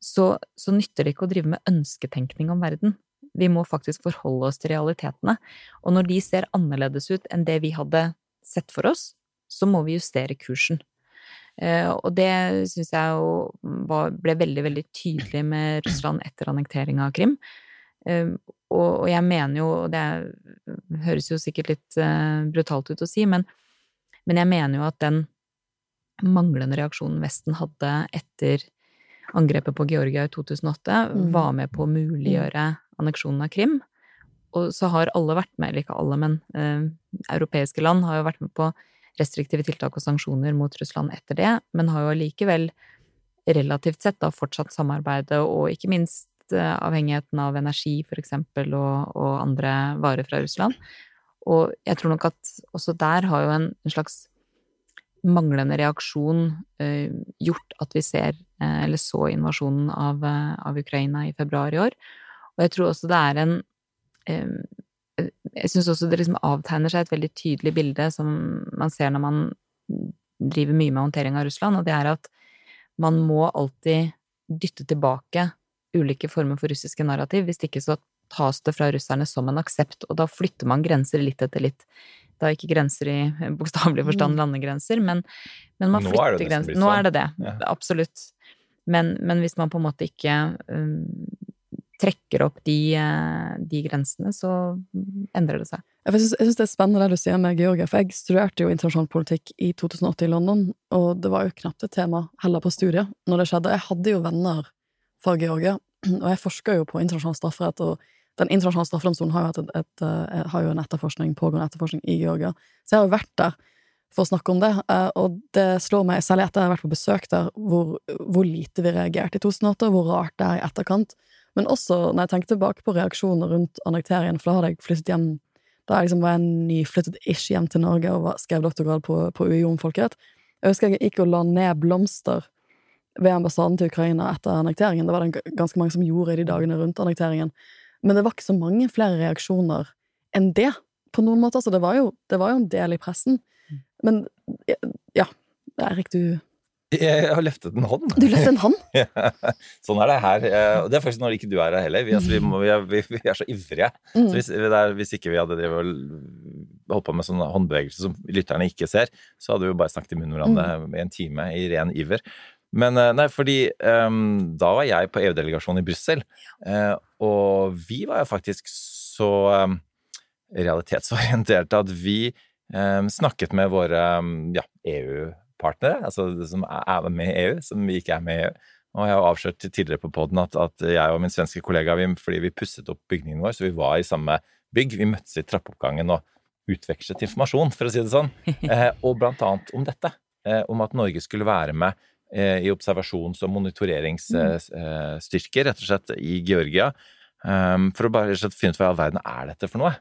så, så nytter det ikke å drive med ønsketenkning om verden. Vi må faktisk forholde oss til realitetene. Og når de ser annerledes ut enn det vi hadde sett for oss, så må vi justere kursen. Eh, og det syns jeg jo ble veldig, veldig tydelig med Russland etter annektering av Krim. Eh, og, jeg mener jo, og det høres jo sikkert litt eh, brutalt ut å si, men, men jeg mener jo at den manglende reaksjonen Vesten hadde etter angrepet på Georgia i 2008, mm. var med på å muliggjøre anneksjonen av Krim. Og så har alle vært med, eller ikke alle, men eh, europeiske land har jo vært med på restriktive tiltak og sanksjoner mot Russland etter det, men har jo allikevel relativt sett da fortsatt samarbeidet og ikke minst eh, avhengigheten av energi, for eksempel, og, og, andre varer fra Russland. Og jeg tror nok at også der har jo en, en slags manglende reaksjon eh, gjort at vi ser, eh, eller så, invasjonen av, eh, av, Ukraina i februar i år. Og jeg tror også det er en jeg syns også det liksom avtegner seg et veldig tydelig bilde som man ser når man driver mye med håndtering av Russland, og det er at man må alltid dytte tilbake ulike former for russiske narrativ. Hvis ikke så tas det fra russerne som en aksept, og da flytter man grenser litt etter litt. Det er ikke grenser i bokstavelig forstand mm. landegrenser, men, men man flytter grenser. Nå er det det, sånn. ja. absolutt. Men, men, hvis man på en måte ikke um, trekker opp de, eh, de, grensene, så endrer det seg. Jeg syns det er spennende det du sier med Georgia, for jeg studerte jo internasjonal politikk i 2008 i London, og det var jo knapt et tema heller på studiet når det skjedde. Jeg hadde jo venner fra Georgia, og jeg forska jo på internasjonal strafferett, og den internasjonale straffedomstolen har et, et, et, eh, har jo en etterforskning, pågående etterforskning i Georgia, så jeg har jo vært der. for å snakke om det. Eh, og det slår meg, særlig etter jeg har vært på besøk der, hvor, hvor lite vi reagerte i 2008, hvor rart det er i etterkant. Men også når jeg tenker tilbake på reaksjoner rundt annekteringen, for da hadde jeg flyttet hjem Da jeg liksom var jeg nyflyttet ish hjem til Norge og skrev doktorgrad på, på UiO om folkerett. Jeg husker jeg gikk og la ned blomster ved ambassaden til Ukraina etter annekteringen. Det var det ganske mange som gjorde i de dagene rundt annekteringen. Men det var ikke så mange flere reaksjoner enn det, på noen måter. Så det var jo, det var jo en del i pressen. Men ja, Erik, du Jeg har løftet en hånd. Du løftet en hånd? Sånn er det her. Eh, Og det er faktisk når ikke du er her heller. Vi, altså, vi, må, vi, er, vi, er så ivrige. Mm. Så hvis, det er, hvis ikke vi hadde holdt på med sånne håndbevegelser som lytterne ikke ser, så hadde vi jo bare snakket i munnen hverandre hverandre i en time i ren iver. Men eh, nei, fordi um, da var jeg på EU-delegasjonen i Brussel, eh, og vi var jo faktisk så um, realitetsorienterte at vi um, snakket med våre ja, EU-partnere, altså som er med i EU, som vi ikke er med i EU. Og jeg har avslørt tidligere på poden at, at jeg og min svenske kollega, vi, fordi vi pusset opp bygningen vår, så vi var i samme bygg, vi møttes i trappeoppgangen og utvekslet informasjon, for å si det sånn. Eh, og blant annet om dette, eh, om at Norge skulle være med i observasjons- og monitoreringsstyrker, rett og slett, i Georgia. Um, for å bare rett og slett finne ut hva i all verden er dette for noe.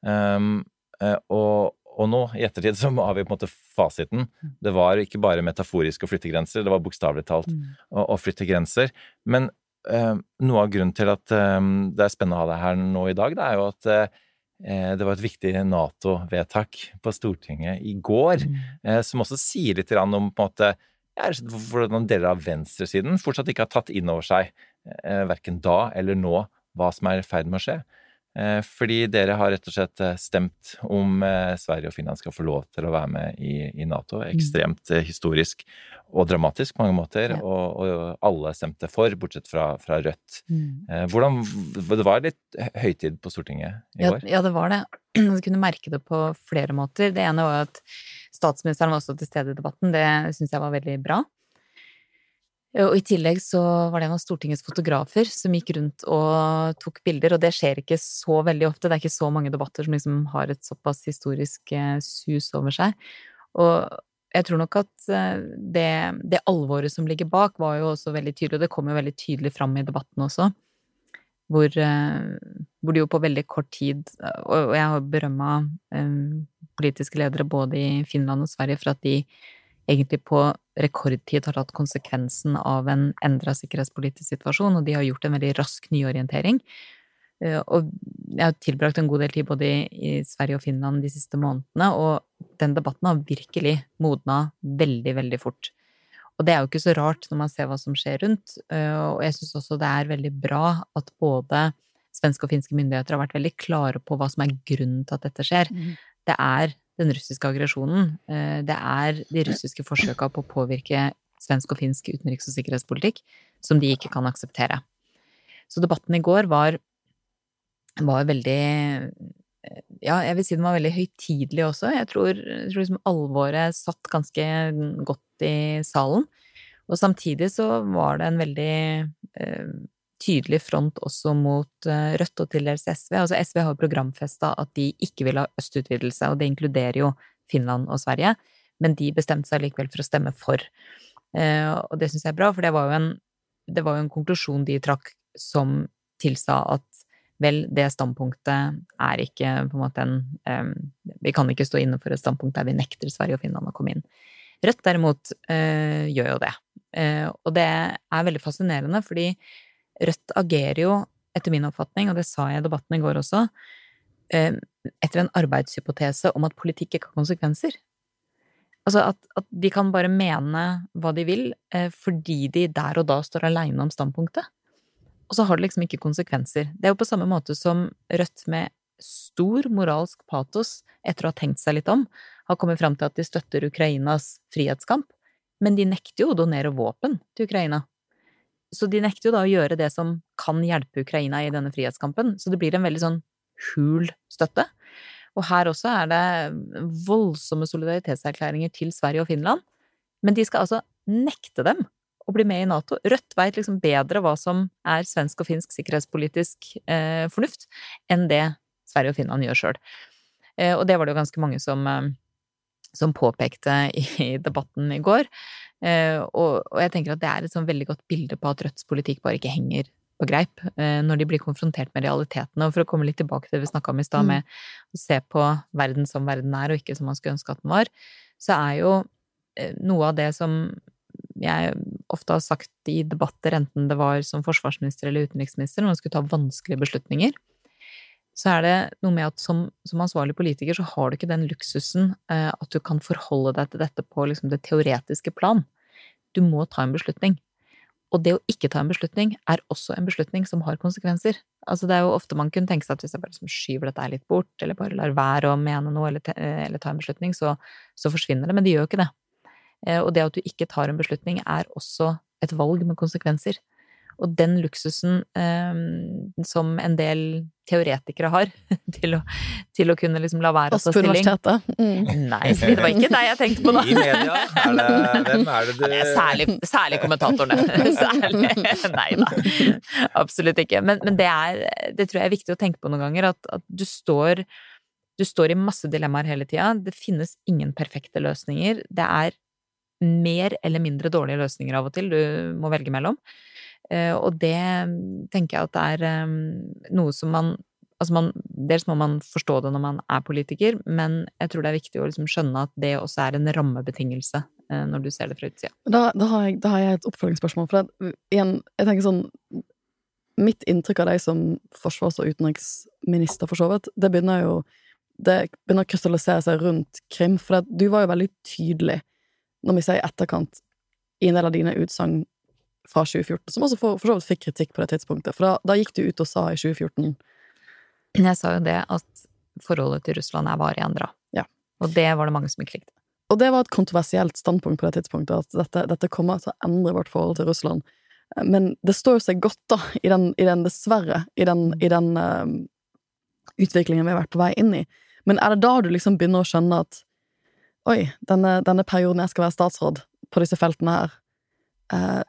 Um, eh, og, og nå, i ettertid, så har vi på en måte fasiten. Det var ikke bare metaforisk å flytte grenser, det var bokstavelig talt å, å flytte grenser. Men eh, noe av grunnen til at eh, det er spennende å ha det her nå i dag, det er jo at eh, det var et viktig Nato-vedtak på Stortinget i går, eh, som også sier litt om på en måte og slett hvordan deler av venstresiden fortsatt ikke har tatt inn over seg, eh, verken da eller nå, hva som er i ferd med å skje. Eh, Fordi dere har rett og slett eh, stemt om eh, Sverige og Finland skal få lov til å være med i, i Nato. Ekstremt eh, historisk og dramatisk på mange måter, Ja. og, og alle stemte for, bortsett fra, fra Rødt. Mm. Hvordan, det var litt høytid på Stortinget i Ja, går? ja, det var det. Du kunne merke det på flere måter. Det ene var at statsministeren var også til stede i debatten. Det syns jeg var veldig bra. Og i tillegg så var det en av Stortingets fotografer som gikk rundt og tok bilder, og det skjer ikke så veldig ofte. Det er ikke så mange debatter som liksom har et såpass historisk eh, sus over seg. Og jeg tror nok at eh, det, det alvoret som ligger bak, var jo også veldig tydelig, og det kom jo veldig tydelig fram i debatten også. Hvor, eh, hvor det jo på veldig kort tid Og, jeg har berømma eh, politiske ledere både i Finland og Sverige for at de egentlig på rekordtid har tatt konsekvensen av en endra sikkerhetspolitisk situasjon, og de har gjort en veldig rask nyorientering. Eh, Og jeg har tilbrakt en god del tid både i Sverige og Finland de siste månedene, og den debatten har virkelig modna veldig, veldig fort. Og det er jo ikke så rart når man ser hva som skjer rundt, eh, og jeg syns også det er veldig bra at både svenske og finske myndigheter har vært veldig klare på hva som er grunnen til at dette skjer. Det er den russiske aggresjonen. eh, Det er de russiske forsøka på å påvirke svensk og finsk utenriks- og sikkerhetspolitikk som de ikke kan akseptere. Så debatten i går var, var veldig Ja, jeg vil si den var veldig høytidelig også. Jeg tror, jeg tror liksom alvoret satt ganske godt i salen. Og samtidig så var det en veldig eh, tydelig front også mot eh, Rødt og til dels SV. Altså SV har programfesta at de ikke vil ha østutvidelse, og det inkluderer jo Finland og Sverige, men de bestemte seg likevel for å stemme for. Eh, og det syns jeg er bra, for det var jo en, det var jo en konklusjon de trakk som tilsa at vel, det standpunktet er ikke på en måte en um, Vi kan ikke stå inne for et standpunkt der vi nekter Sverige og Finland å komme inn. Rødt derimot eh, gjør jo det. Eh, og det er veldig fascinerende, fordi Rødt agerer jo, etter min oppfatning, og det sa jeg i debatten i går også, eh, etter en arbeidshypotese om at politikk ikke har konsekvenser. Altså at, at de kan bare mene hva de vil, eh, fordi de der og da står aleine om standpunktet. Og så har det liksom ikke konsekvenser. Det er jo på samme måte som Rødt med stor moralsk patos, etter å ha tenkt seg litt om, har kommet fram til at de støtter Ukrainas frihetskamp, men de nekter jo å donere våpen til Ukraina. Så de nekter jo da å gjøre det som kan hjelpe Ukraina i denne frihetskampen, så det blir en veldig sånn hul støtte. Og her også er det voldsomme solidaritetserklæringer til Sverige og Finland, men de skal altså nekte dem å bli med i Nato. Rødt veit liksom bedre hva som er svensk og finsk sikkerhetspolitisk eh, fornuft, enn det Sverige og Finland gjør sjøl. Eh, og det var det jo ganske mange som, eh, som påpekte i debatten i går. Eh, og, jeg tenker at det er et sånn veldig godt bilde på at Rødts politikk bare ikke henger på greip eh, når de blir konfrontert med realitetene. Og for å komme litt tilbake til det vi snakka om i stad, Mm. med å se på verden som verden er, og ikke som man skulle ønske at den var, så er jo eh, noe av det som jeg ofte har sagt i debatter, enten det var som forsvarsminister eller utenriksminister, når man skulle ta vanskelige beslutninger, så er det noe med at som, som ansvarlig politiker så har du ikke den luksusen eh, at du kan forholde deg til dette på liksom, det teoretiske plan. Du må ta en beslutning. Og det å ikke ta en beslutning er også en beslutning som har konsekvenser. Altså det er jo ofte man kunne tenke seg at hvis jeg bare liksom skyver dette litt bort, eller bare lar være å mene noe eller, eh, eller ta en beslutning, så, så forsvinner det. Men det gjør jo ikke det. Eh, Og det at du ikke tar en beslutning, er også et valg med konsekvenser. Og den luksusen eh, som en del teoretikere har, til å, til å kunne liksom la være å Oss ta på stilling universitetet. Mm. Nei, det var ikke deg jeg tenkte på da. I media? Er det, hvem er det du Det er særlig, særlig kommentatorene. Særlig. Nei da. Absolutt ikke. Men, men det, er, det tror jeg er viktig å tenke på noen ganger, at, at du står du står i masse dilemmaer hele tida. Det finnes ingen perfekte løsninger. Det er mer eller mindre dårlige løsninger av og til du må velge mellom. Eh, Og det tenker jeg at er eh, noe som man Altså man, dels må man forstå det når man er politiker, men jeg tror det er viktig å liksom skjønne at det også er en rammebetingelse eh, når du ser det fra utsida. Da, da, har jeg, da har jeg et oppfølgingsspørsmål. For det, igjen, jeg tenker sånn Mitt inntrykk av deg som forsvars- og utenriksminister, for så vidt, det begynner jo Det begynner å krystallisere seg rundt Krim. For det, du var jo veldig tydelig, når vi sier i etterkant, i en del av dine utsagn fra 2014, som også for, for så vidt fikk kritikk på det tidspunktet. For da, da gikk du ut og sa i 2014 jeg sa jo det at forholdet til Russland er varig endra. Ja. Og det var det mange som ikke likte. Og det var et kontroversielt standpunkt på det tidspunktet, at dette, dette kommer til å endre vårt forhold til Russland. Men det står jo seg godt, da, i den, i den dessverre, i den, i den uh, utviklingen vi har vært på vei inn i. Men er det da du liksom begynner å skjønne at oi, denne, denne perioden jeg skal være statsråd på disse feltene her, eh,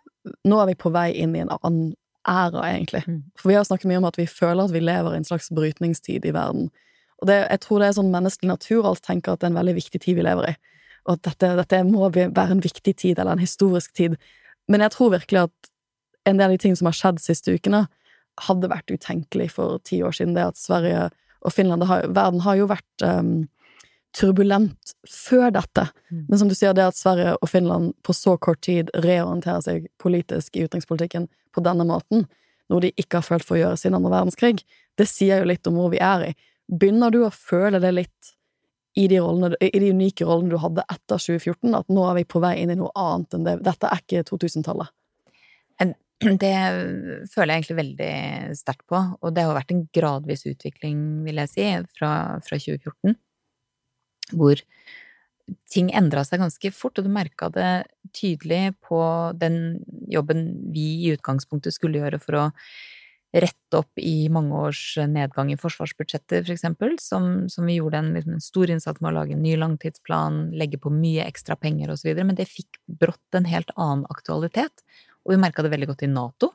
nå er vi på vei inn i en annen æra, egentlig. Mm. For vi har snakket mye om at vi føler at vi lever i en slags brytningstid i verden. Og det, jeg tror det er sånn menneskelig natur alt tenker at det er en veldig viktig tid vi lever i. Og at dette, dette må være en viktig tid, eller en historisk tid. Men jeg tror virkelig at en del av de tingene som har skjedd de siste ukene, hadde vært utenkelig for ti år siden. Det at Sverige og Finland har, Verden har jo vært um, turbulent før dette. Mm. Men som du sier, det at Sverige og Finland på så kort tid reorienterer seg politisk i utenrikspolitikken på denne måten, noe de ikke har følt for å gjøre siden andre verdenskrig, det sier jo litt om hvor vi er i. Begynner du å føle det litt i de, rollene, i de unike rollene du hadde etter 2014, at nå er vi på vei inn i noe annet enn det Dette er ikke 2000-tallet. Det føler jeg egentlig veldig sterkt på, og det har vært en gradvis utvikling, vil jeg si, fra, fra 2014, hvor ting endra seg ganske fort, og du merka det tydelig på den jobben vi i utgangspunktet skulle gjøre for å rette opp i mange års nedgang i forsvarsbudsjettet, for eksempel, som, som vi gjorde en, liksom, en stor innsats med å lage en ny langtidsplan, legge på mye ekstra penger osv., men det fikk brått en helt annen aktualitet. Og vi merka det veldig godt i Nato.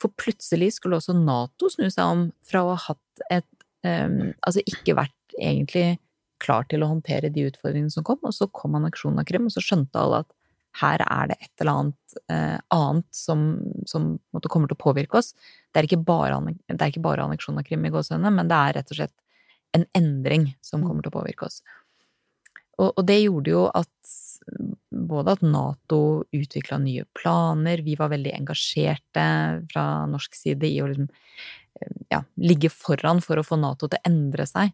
For plutselig skulle også Nato snu seg om fra å ha hatt et um, Altså ikke vært egentlig klar til å håndtere de utfordringene som kom, og så kom anneksjonen av Krim, og så skjønte alle at her er det et eller annet eh, annet som, som måtte, kommer til å påvirke oss. Det er ikke bare, det er ikke bare anneksjonen av Krim i gåsehudene, men det er rett og slett en endring som kommer til å påvirke oss. Og, og det gjorde jo at både at Nato utvikla nye planer, vi var veldig engasjerte fra norsk side i å liksom, eh, ja, ligge foran for å få Nato til å endre seg.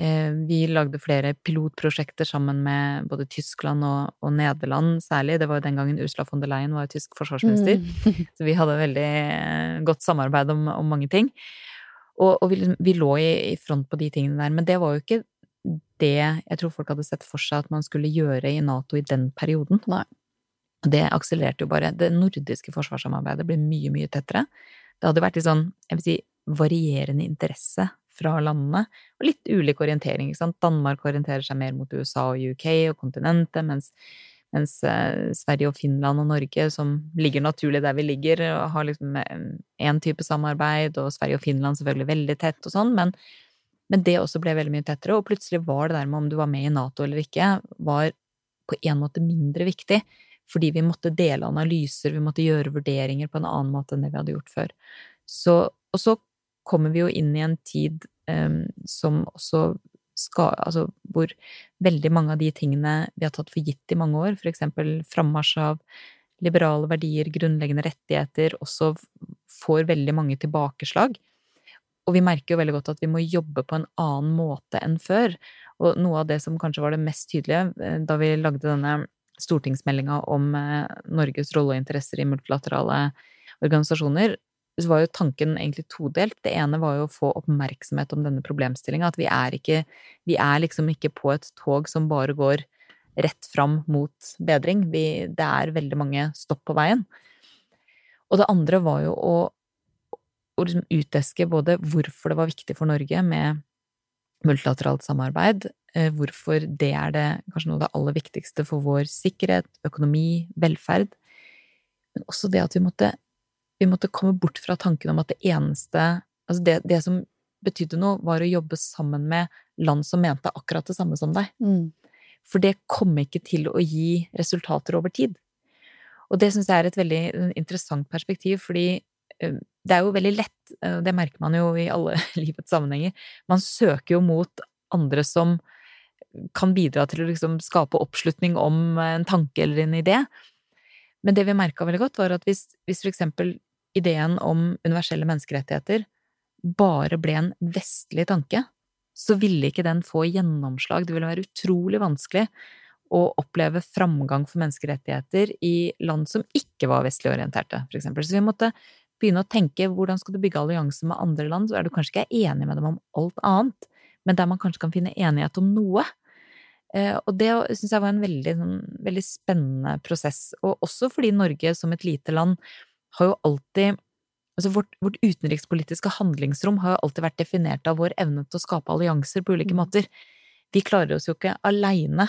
Eh, Vi lagde flere pilotprosjekter sammen med både Tyskland og, og Nederland særlig. Det var jo den gangen Ursula von der Leyen var tysk forsvarsminister. Mm. Så vi hadde veldig eh, godt samarbeid om, om mange ting. Og, og vi, liksom- vi lå i, i front på de tingene der. Men det var jo ikke det jeg tror folk hadde sett for seg at man skulle gjøre i Nato i den perioden. Nei. Det akselererte jo bare. Det nordiske forsvarssamarbeidet ble mye, mye tettere. Det hadde vært litt sånn, jeg vil si, varierende interesse fra landene, og litt ulik orientering, ikke sant. Danmark orienterer seg mer mot USA og UK og kontinentet, mens, mens eh, Sverige og Finland og Norge, som ligger naturlig der vi ligger, har liksom én type samarbeid, og Sverige og Finland selvfølgelig veldig tett og sånn, men Men det også ble veldig mye tettere, og plutselig var det der med om du var med i Nato eller ikke, var på en måte mindre viktig. Fordi vi måtte dele analyser, vi måtte gjøre vurderinger på en annen måte enn det vi hadde gjort før. Så, og så kommer vi jo inn i en tid um, som også skal, altså, hvor veldig mange av de tingene vi har tatt for gitt i mange år, eksempel frammarsj av liberale verdier, grunnleggende rettigheter, også får veldig mange tilbakeslag. Og vi merker jo veldig godt at vi må jobbe på en annen måte enn før. Og noe av det som kanskje var det mest tydelige eh, da vi lagde denne stortingsmeldinga om eh, Norges rolle og interesser i multilaterale organisasjoner, så var jo tanken egentlig todelt. Det ene var jo å få oppmerksomhet om denne problemstillinga. At vi er ikke Vi er liksom ikke på et tog som bare går rett fram mot bedring. Vi, det er veldig mange stopp på veien. Og det andre var jo å, å liksom uteske både hvorfor det var viktig for Norge med multilateralt samarbeid, eh, hvorfor det er det kanskje noe av det aller viktigste for vår sikkerhet, økonomi, velferd, men også det at vi måtte vi måtte komme bort fra tanken om at det eneste Altså det, det som betydde noe, var å jobbe sammen med land som mente akkurat det samme som deg. Mm. For det kom ikke til å gi resultater over tid. Og det syns jeg er et veldig interessant perspektiv, fordi eh, det er jo veldig lett, og det merker man jo i alle livets sammenhenger, man søker jo mot andre som kan bidra til å liksom skape oppslutning om en tanke eller en idé. Men det vi merka veldig godt, var at hvis, hvis for eksempel ideen om universelle menneskerettigheter bare ble en vestlig tanke, så ville ikke den få gjennomslag. Det ville være utrolig vanskelig å oppleve framgang for menneskerettigheter i land som ikke var vestlig orienterte, eksempel. Så vi måtte begynne å tenke hvordan skal du bygge allianser med andre land, så er du kanskje ikke enig med dem om alt annet, men der man kanskje kan finne enighet om noe. Eh, og det syns jeg var en veldig, sånn, veldig spennende prosess, og også fordi Norge som et lite land har jo alltid Altså vårt, vårt, utenrikspolitiske handlingsrom har jo alltid vært definert av vår evne til å skape allianser på ulike mm. måter. Vi klarer oss jo ikke aleine.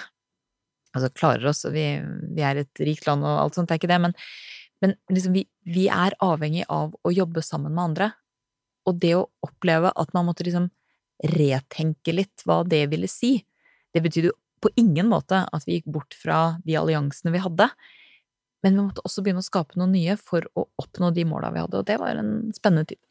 Altså klarer oss, vi, vi, er et rikt land og alt sånt, det er ikke det, men, men liksom vi, vi, er avhengig av å jobbe sammen med andre. Og det å oppleve at man måtte liksom retenke litt hva det ville si, det betydde jo på ingen måte at vi gikk bort fra de alliansene vi hadde. Men vi måtte også begynne å skape noe nye for å oppnå de måla vi hadde, og det var en spennende tid.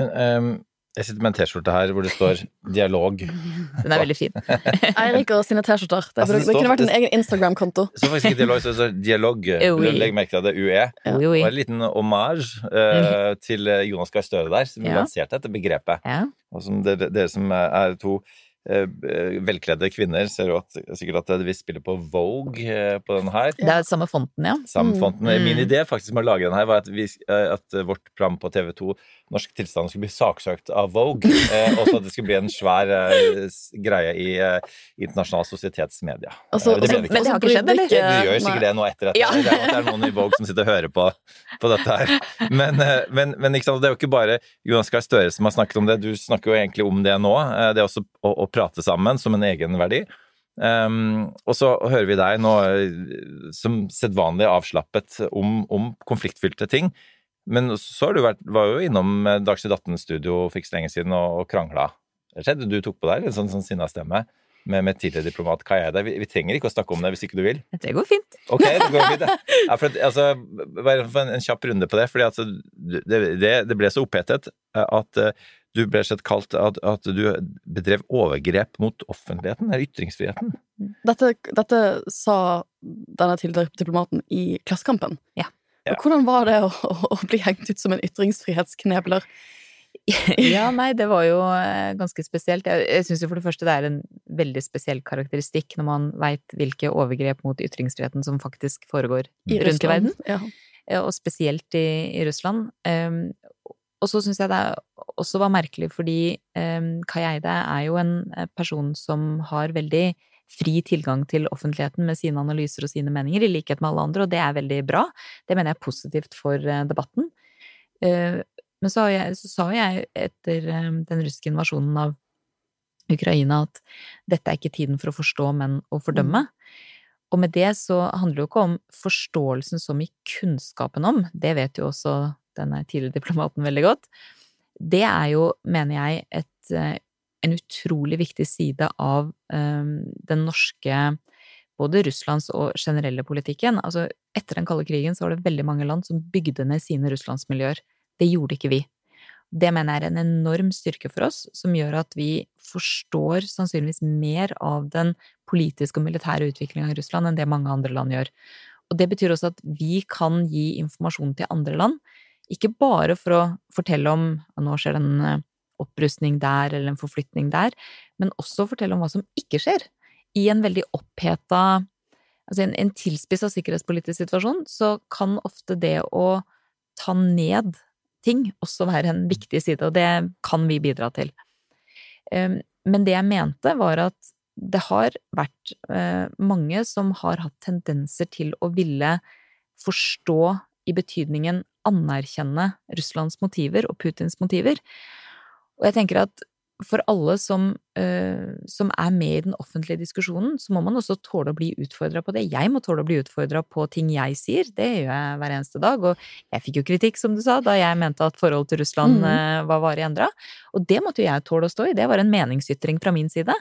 Men, um, jeg sitter med en T-skjorte her hvor det står 'dialog'. Den er veldig fin. Eirik og sine T-skjorter. Det, altså, det, det, kunne vært en egen Instagram-konto. Så faktisk ikke dialog, så det står 'dialog'. Legg merke til at det er UE. Ja. Og en liten omasj uh, til Jonas Gahr Støre der, som ja. lanserte dette begrepet. Ja. Og som dere, dere som er to Eh, velkledde kvinner ser jo at, sikkert at vi spiller på Vogue eh, på den her. Det er samme fonten, ja. Samme fonten. Mm. Min idé faktisk med å lage den her var at, vi, eh, at vårt program på TV2 Norsk tilstand skulle bli saksøkt av Vogue, eh, og så at det skulle bli en svær eh, greie i eh, internasjonal sosietetsmedia. Altså, det men det har ikke skjedd, eller? Du gjør sikkert det nå etter dette. Ja. Det, er, det er noen i Vogue som sitter og hører på, på dette her. Men, men, men det er jo ikke bare Jonas Gahr Støre som har snakket om det, du snakker jo egentlig om det nå. Det er også å, å prate sammen som en egenverdi. Um, og så hører vi deg nå som sedvanlig avslappet om, om konfliktfylte ting. Men så har du vært, var jo innom eh, Dagsnytt 18-studio for ikke så lenge siden og, og krangla. Skjedde du tok på deg en sånn, sånn sinna stemme med, med tidligere diplomat Kai Vi, vi, trenger ikke å snakke om det hvis ikke du vil. Det går fint. Ok, det går fint. Ja, for, altså, bare en, en, kjapp runde på det. fordi altså, det, det, det, ble så opphetet eh, at uh, du ble sett kalt at, at, du bedrev overgrep mot offentligheten, eller ytringsfriheten. Dette, dette sa denne tidligere diplomaten i Klassekampen. Ja. Ja. Hvordan var det å, å, bli hengt ut som en ytringsfrihetsknebler? ja, nei, det var jo eh, ganske spesielt. Jeg, jeg syns jo for det første det er en veldig spesiell karakteristikk når man veit hvilke overgrep mot ytringsfriheten som faktisk foregår I rundt i verden. Ja. Eh, og spesielt i, i Russland. Um, og så syns jeg det også var merkelig fordi um, Kai Eide er jo en eh, person som har veldig fri tilgang til offentligheten med sine analyser og sine meninger, i likhet med alle andre, og det er veldig bra. Det mener jeg er positivt for eh, debatten. Eh, men så, jeg, så sa jeg etter eh, den russiske invasjonen av Ukraina at dette er ikke tiden for å forstå, men å fordømme. Mm. Og med det så handler det jo ikke om forståelsen som i kunnskapen om, det vet jo også denne tidligere diplomaten veldig godt. Det er jo, mener jeg, et en utrolig viktig side av eh, den norske både Russlands og generelle politikken. Altså, etter den kalde krigen så var det veldig mange land som bygde ned sine russlandsmiljøer. Det gjorde ikke vi. Det mener jeg er en enorm styrke for oss, som gjør at vi forstår sannsynligvis mer av den politiske og militære utviklingen i Russland enn det mange andre land gjør. Og det betyr også at vi kan gi informasjon til andre land, ikke bare for å fortelle om at nå skjer det en eh, opprustning der eller en forflytning der, men også fortelle om hva som ikke skjer. I en veldig oppheta Altså en, en tilspissa sikkerhetspolitisk situasjon, så kan ofte det å ta ned ting også være en viktig side, og det kan vi bidra til. Ehm, men det jeg mente, var at det har vært eh, mange som har hatt tendenser til å ville forstå i betydningen anerkjenne Russlands motiver og Putins motiver. Og jeg tenker at for alle som, uh, som, er med i den offentlige diskusjonen, så må man også tåle å bli utfordra på det. Jeg må tåle å bli utfordra på ting jeg sier, det gjør jeg hver eneste dag. Og jeg fikk jo kritikk, som du sa, da jeg mente at forholdet til Russland uh, var varig endra. Og det måtte jo jeg tåle å stå i, det var en meningsytring fra min side.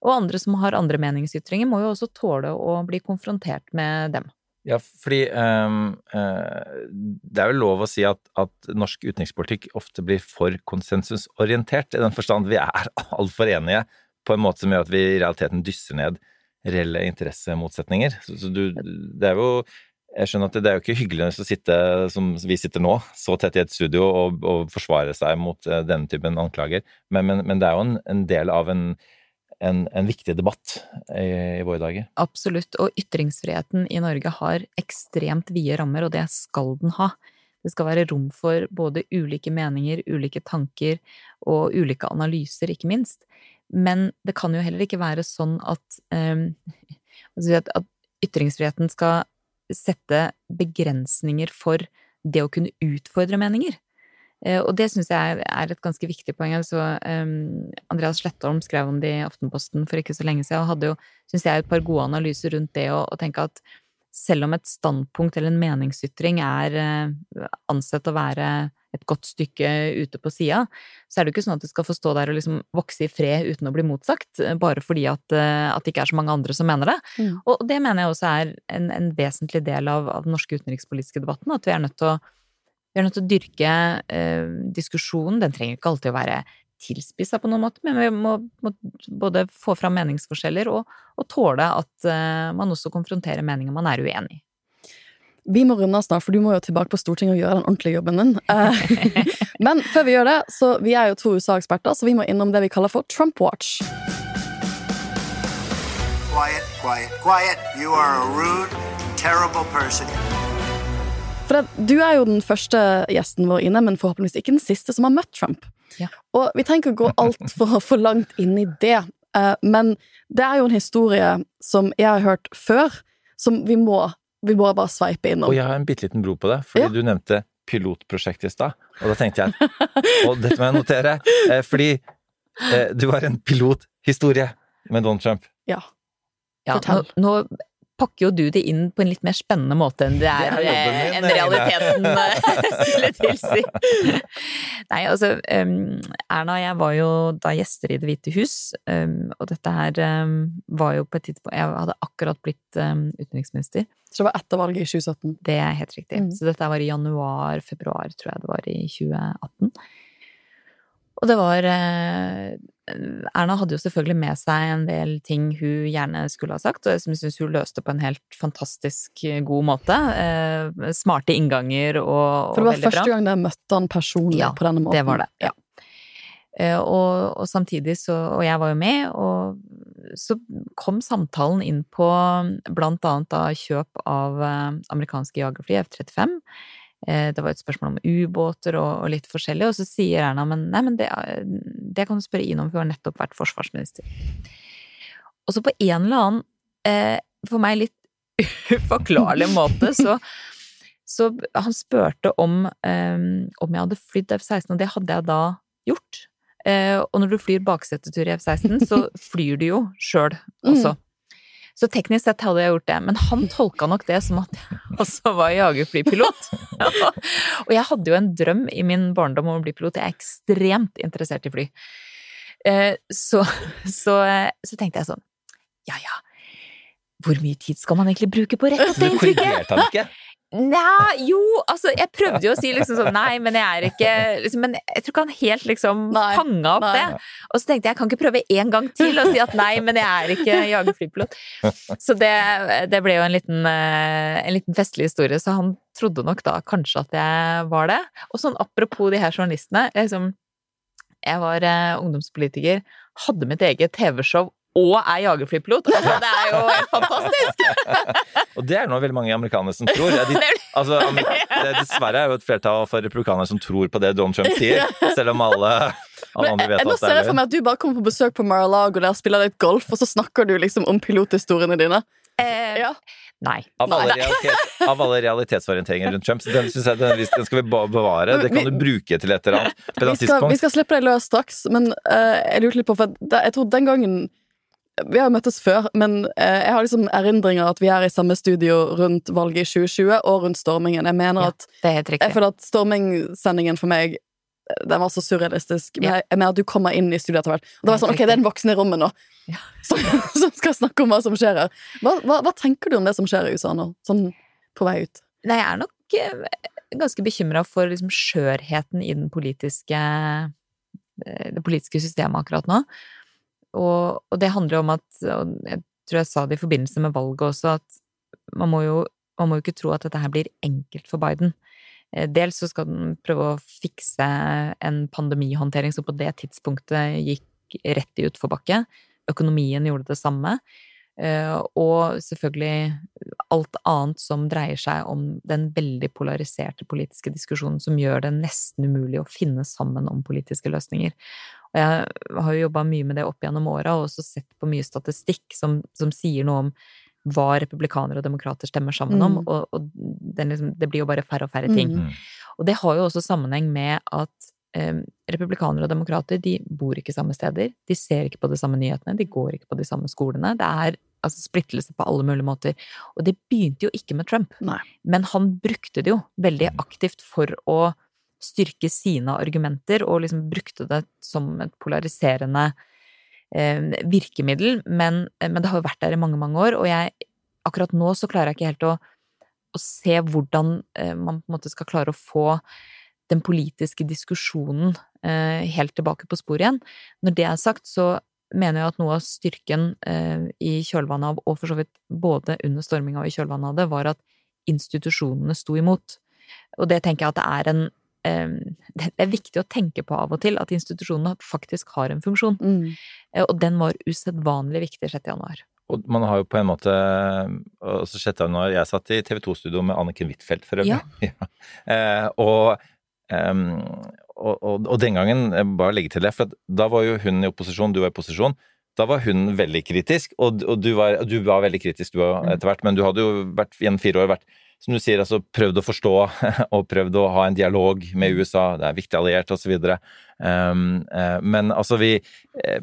Og andre som har andre meningsytringer, må jo også tåle å bli konfrontert med dem. Ja, fordi um, uh, det er jo lov å si at, at, norsk utenrikspolitikk ofte blir for konsensusorientert, i den forstand vi er altfor enige på en måte som gjør at vi i realiteten dysser ned reelle interessemotsetninger. Så, så du, det er jo jeg skjønner at det er jo ikke hyggelig å sitte som vi sitter nå, så tett i et studio og, og forsvare seg mot uh, denne typen anklager, men, men, men det er jo en, en del av en en, en viktig debatt i, i, våre dager. Absolutt, og ytringsfriheten i Norge har ekstremt vide rammer, og det skal den ha. Det skal være rom for både ulike meninger, ulike tanker og ulike analyser, ikke minst. Men det kan jo heller ikke være sånn at, um, at ytringsfriheten skal sette begrensninger for det å kunne utfordre meninger. Eh, og det syns jeg er et ganske viktig poeng. Altså, um, Andreas Slettholm skrev om det i Aftenposten for ikke så lenge siden, og hadde jo, syns jeg, et par gode analyser rundt det å tenke at selv om et standpunkt eller en meningsytring er uh, ansett å være et godt stykke ute på sida, så er det jo ikke sånn at det skal få stå der og liksom vokse i fred uten å bli motsagt, bare fordi at, at det ikke er så mange andre som mener det. Mm. Og det mener jeg også er en, en vesentlig del av, av den norske utenrikspolitiske debatten, at vi er nødt til å vi er nødt til å dyrke eh, diskusjonen. Den trenger ikke alltid å være tilspissa på noen måte, men vi må, må både få fram meningsforskjeller og, og tåle at eh, man også konfronterer meninger man er uenig i. Vi må runde av snart, for du må jo tilbake på Stortinget og gjøre den ordentlige jobben din. Eh, men før vi gjør det, så vi er jo to USA-eksperter, så vi må innom det vi kaller for Trump Watch. Quiet, quiet, quiet. You are a rude, terrible person. For det, du er jo den første gjesten vår inne, men forhåpentligvis ikke den siste som har møtt Trump. Ja. Og vi trenger ikke å gå altfor for langt inn i det, uh, men det er jo en historie som jeg har hørt før, som vi må, vi må bare sveipe innom. Og jeg har en bitte liten bro på det, fordi ja. du nevnte pilotprosjektet i stad, og da tenkte jeg Og dette må jeg notere, eh, fordi eh, du har en pilothistorie med Donald Trump. Ja. Fortell. Ja, nå, nå pakker jo du det inn på en litt mer spennende måte enn det er, det er min, enn realiteten eh, skulle tilsi. Nei, altså um, Erna og jeg var jo da gjester i Det hvite hus, um, og dette her um, var jo på et tidspunkt Jeg hadde akkurat blitt utenriksminister. Så det var etter valget i 2017? Det er helt riktig. Mm. Så dette var i januar-februar, tror jeg det var, i 2018. Og det var eh, Erna hadde jo selvfølgelig med seg en del ting hun gjerne skulle ha sagt, og som jeg syns hun løste på en helt fantastisk god måte. Eh, smarte innganger og, og bra. For det var første gang jeg møtte han personlig ja, på denne måten? Ja, det var det. ja. Eh, og, og, samtidig så Og jeg var jo med, og så kom samtalen inn på blant annet da kjøp av amerikanske jagerfly F-35. Eh, det var et spørsmål om ubåter og, litt forskjellig, og så sier Erna men nei, men det, det kan du spørre Ine om, for hun har nettopp vært forsvarsminister. Og så på en eller annen, eh, for meg litt uforklarlig måte, så, så han spurte om, um, om jeg hadde flydd F-16, og det hadde jeg da gjort. Og når du flyr baksetetur i F-16, så flyr du jo sjøl også. Mm. Så teknisk sett hadde jeg gjort det, men han tolka nok det som at jeg også var jagerflypilot. og jeg hadde jo en drøm i min barndom om å bli pilot, jeg er ekstremt interessert i fly. Eh, så, så, så tenkte jeg sånn Ja ja, hvor mye tid skal man egentlig bruke på å rette opp det inntrykket? Nei, jo, altså Jeg prøvde jo å si liksom sånn Nei, men jeg er ikke liksom, Men jeg tror ikke han helt liksom fanga opp nei. det. Og så tenkte jeg jeg kan ikke prøve en gang til å si at nei, men jeg er ikke jagerflypilot. Så det, det ble jo en liten, eh, en liten festlig historie, så han trodde nok da kanskje at jeg var det. Og sånn apropos de her journalistene. Liksom, jeg var eh, ungdomspolitiker, hadde mitt eget TV-show og er jagerflypilot. Altså, det er jo helt fantastisk! Og det er noe veldig mange amerikanere som tror. Er de, altså, det, dessverre er jo et flertall for republikanere som tror på det Donald Trump sier, selv om alle, alle andre vet Nå at det er for løgn. meg at du bare kommer på besøk på Mar-a-Lago der spiller litt golf, og så snakker du liksom om pilothistoriene dine. Eh, Ja. Nei. Av alle, realitet, av alle realitetsorienteringer rundt Trump, så den, synes jeg, den, den skal vi bevare. Det kan du bruke til et eller annet. Vi skal, vi skal slippe deg løs straks, men uh, jeg lurte litt på For jeg tror den gangen Vi har jo møttes før, men eh, jeg har liksom erindringer at vi er i samme studio rundt valget i 2020 og rundt stormingen. Jeg mener Ja, at Jeg føler at stormingsendingen for meg eh, den var så surrealistisk. Men jeg, jeg mener at du kommer inn i studiet etter hvert. Og det var sånn, ok, det er en voksen i rommet nå Ja. som, som skal snakke om hva som skjer her. Hva, hva, hva tenker du om det som skjer i USA nå? Sånn på vei ut. Nei, jeg er nok eh, ganske bekymra for liksom skjørheten i den politiske det politiske systemet akkurat nå. Og, og det handler jo om at og Jeg tror jeg sa det i forbindelse med valget også, at man må jo, man må jo ikke tro at dette her blir enkelt for Biden. Eh, Dels så skal den prøve å fikse en pandemihåndtering som på det tidspunktet gikk rett i utforbakke. Økonomien gjorde det samme. Eh, Og selvfølgelig alt annet som dreier seg om den veldig polariserte politiske diskusjonen som gjør det nesten umulig å finne sammen om politiske løsninger. Og jeg har jo jobba mye med det opp gjennom åra, og også sett på mye statistikk som, som sier noe om hva republikanere og demokrater stemmer sammen om, Mm. og, og den liksom, det blir jo bare færre og færre ting. Mm. Og det har jo også sammenheng med at eh, republikanere og demokrater de bor ikke samme steder, de ser ikke på de samme nyhetene, de går ikke på de samme skolene. Det er altså splittelse på alle mulige måter. Og det begynte jo ikke med Trump, Nei. men han brukte det jo veldig aktivt for å styrke sine argumenter, og liksom brukte det som et polariserende eh, virkemiddel. Men, men det har jo vært der i mange, mange år, og jeg akkurat nå så klarer jeg ikke helt å, å se hvordan eh, man på en måte skal klare å få den politiske diskusjonen eh, helt tilbake på sporet igjen. Når det er sagt, så mener jeg at noe av styrken eh, i kjølvannet av, og for så vidt både under storminga og i kjølvannet av det, var at institusjonene sto imot. Og det tenker jeg at det er en eh, Det er viktig å tenke på av og til at institusjonene faktisk har en funksjon. Mm. Eh, Og den var usedvanlig viktig 6. januar. Og man har jo på en måte altså 6. januar Jeg satt i TV 2-studio med Anniken Huitfeldt for øvrig. Ja. Eh, og, em, og, og, og den gangen, jeg bare legge til det, for da var jo hun i opposisjon, du var i posisjon. Da var hun veldig kritisk, og, og du, var, du var veldig kritisk du òg etter hvert, men du hadde jo vært gjennom fire år vært som du sier, altså prøvd å forstå og prøvd å ha en dialog med USA, det er viktig alliert osv. Um, uh, men altså, vi uh,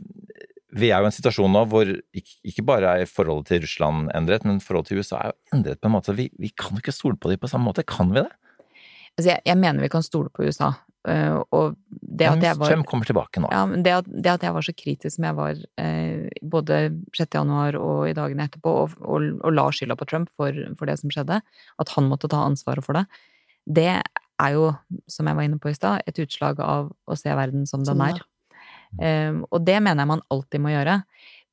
vi er jo i en situasjon nå hvor ikke, ikke bare er forholdet til Russland endret, men forholdet til USA er jo endret på en måte. Vi, vi kan jo ikke stole på dem på samme måte, kan vi det? Altså, jeg, jeg mener vi kan stole på USA. eh, Og det at jeg var Trump kommer tilbake nå. Ja, det at, det at jeg var så kritisk som jeg var eh, både 6. januar og i dagene etterpå, og, og, og la skylda på Trump for, for det som skjedde, at han måtte ta ansvaret for det, det er jo, som jeg var inne på i stad, et utslag av å se verden som den Som er. Eh, og det mener jeg man alltid må gjøre.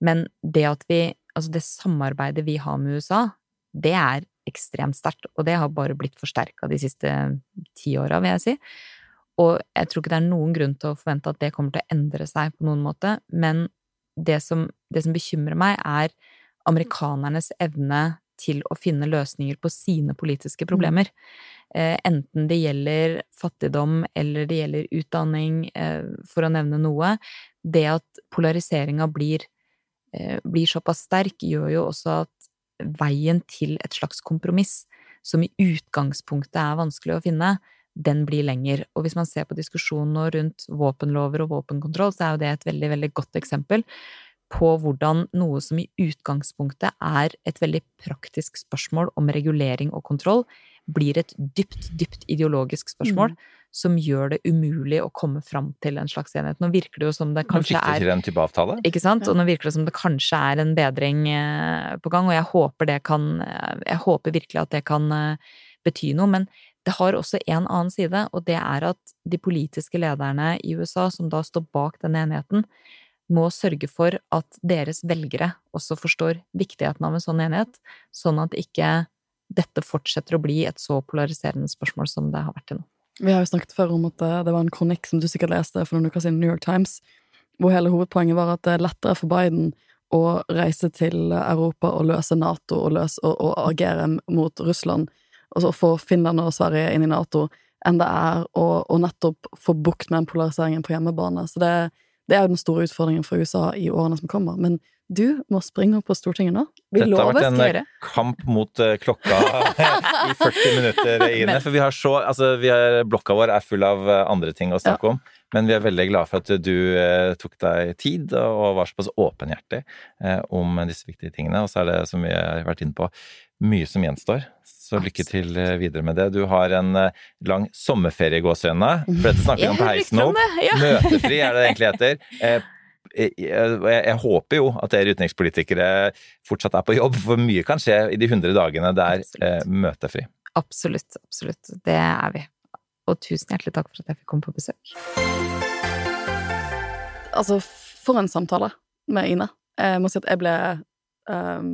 Men det at vi Altså, det samarbeidet vi har med USA, det er ekstremt sterkt, og det har bare blitt forsterka de siste ti åra, vil jeg si. Og jeg tror ikke det er noen grunn til å forvente at det kommer til å endre seg på noen måte, men det som, det som bekymrer meg, er amerikanernes evne til å finne løsninger på sine politiske problemer. Eh, enten det gjelder fattigdom eller det gjelder utdanning, eh, for å nevne noe. Det at polariseringa blir, eh, blir såpass sterk, gjør jo også at veien til et slags kompromiss, som i utgangspunktet er vanskelig å finne, den blir lenger. Og hvis man ser på diskusjonen nå rundt våpenlover og våpenkontroll, så er jo det et veldig, veldig godt eksempel på hvordan noe som i utgangspunktet er et veldig praktisk spørsmål om regulering og kontroll, blir et dypt, dypt ideologisk spørsmål som gjør det umulig å komme fram til en slags enighet. Nå virker det jo som det Nå kanskje fikk du er til en type avtale. ikke sant? Og nå virker det som det kanskje er en bedring eh, på gang, og jeg håper det kan eh, Jeg håper virkelig at det kan eh, bety noe. Men det har også en annen side, og det er at de politiske lederne i USA, som da står bak denne enigheten, må sørge for at deres velgere også forstår viktigheten av en sånn enighet, sånn at ikke dette fortsetter å bli et så polariserende spørsmål som det har vært til nå. Vi har jo snakket før om at eh, det var en kronikk som du sikkert leste for noen uker siden New York Times, hvor hele hovedpoenget var at det er lettere for Biden å reise til Europa og løse Nato og, løse, og, og agere mot Russland, og få Finland og Sverige inn i Nato, enn det er å, å nettopp få bukt med den polariseringen på hjemmebane. Så det, det er jo den store utfordringen for USA i årene som kommer. Men du må springe opp på Stortinget nå. Vi Dette har vært en skal kamp mot eh, klokka i 40 minutter, Ine. For vi har så Altså, vi er, blokka vår er full av eh, andre ting å snakke om. Men vi er veldig glad for at du eh, tok deg tid og var såpass åpenhjertig eh, om disse viktige tingene. Og så er det, som vi har vært inne på, mye som gjenstår. Så lykke til eh, videre med det. Du har en eh, lang sommerferie i gåseøynene. For dette snakker vi om på heisen ja. Møtefri er det det egentlig heter. Eh, jeg, jeg, jeg håper jo at dere utenrikspolitikere fortsatt er på jobb, for mye kan skje i de 100 dagene det er eh, møtefri. Absolutt, absolutt. Det er vi. Og tusen hjertelig takk for at jeg fikk komme på besøk. Altså, for en samtale med Ine. Jeg må si at jeg ble um,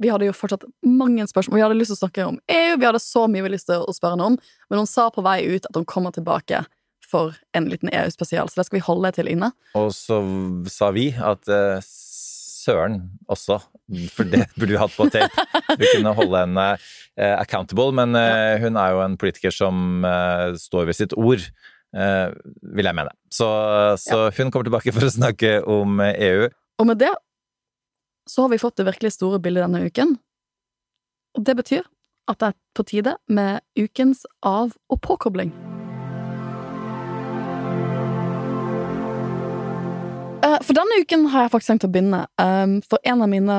Vi hadde jo fortsatt mange spørsmål. Vi hadde lyst til å snakke om EU, vi hadde så mye vi lyst til å spørre henne om, men hun sa på vei ut at hun kommer tilbake for en liten EU-spesial, så det skal vi holde til inne. Og så sa vi at uh, søren også, for det burde vi hatt på tape. Vi kunne holde henne uh, accountable, men uh, hun er jo en politiker som står ved sitt ord. vil jeg mene. Så, så hun kommer tilbake for å snakke om EU. Og med det så har vi fått det virkelig store bildet denne uken. Og det betyr at det er på tide med ukens av- og påkobling. For denne uken har jeg faktisk tenkt å begynne. Um, For en av mine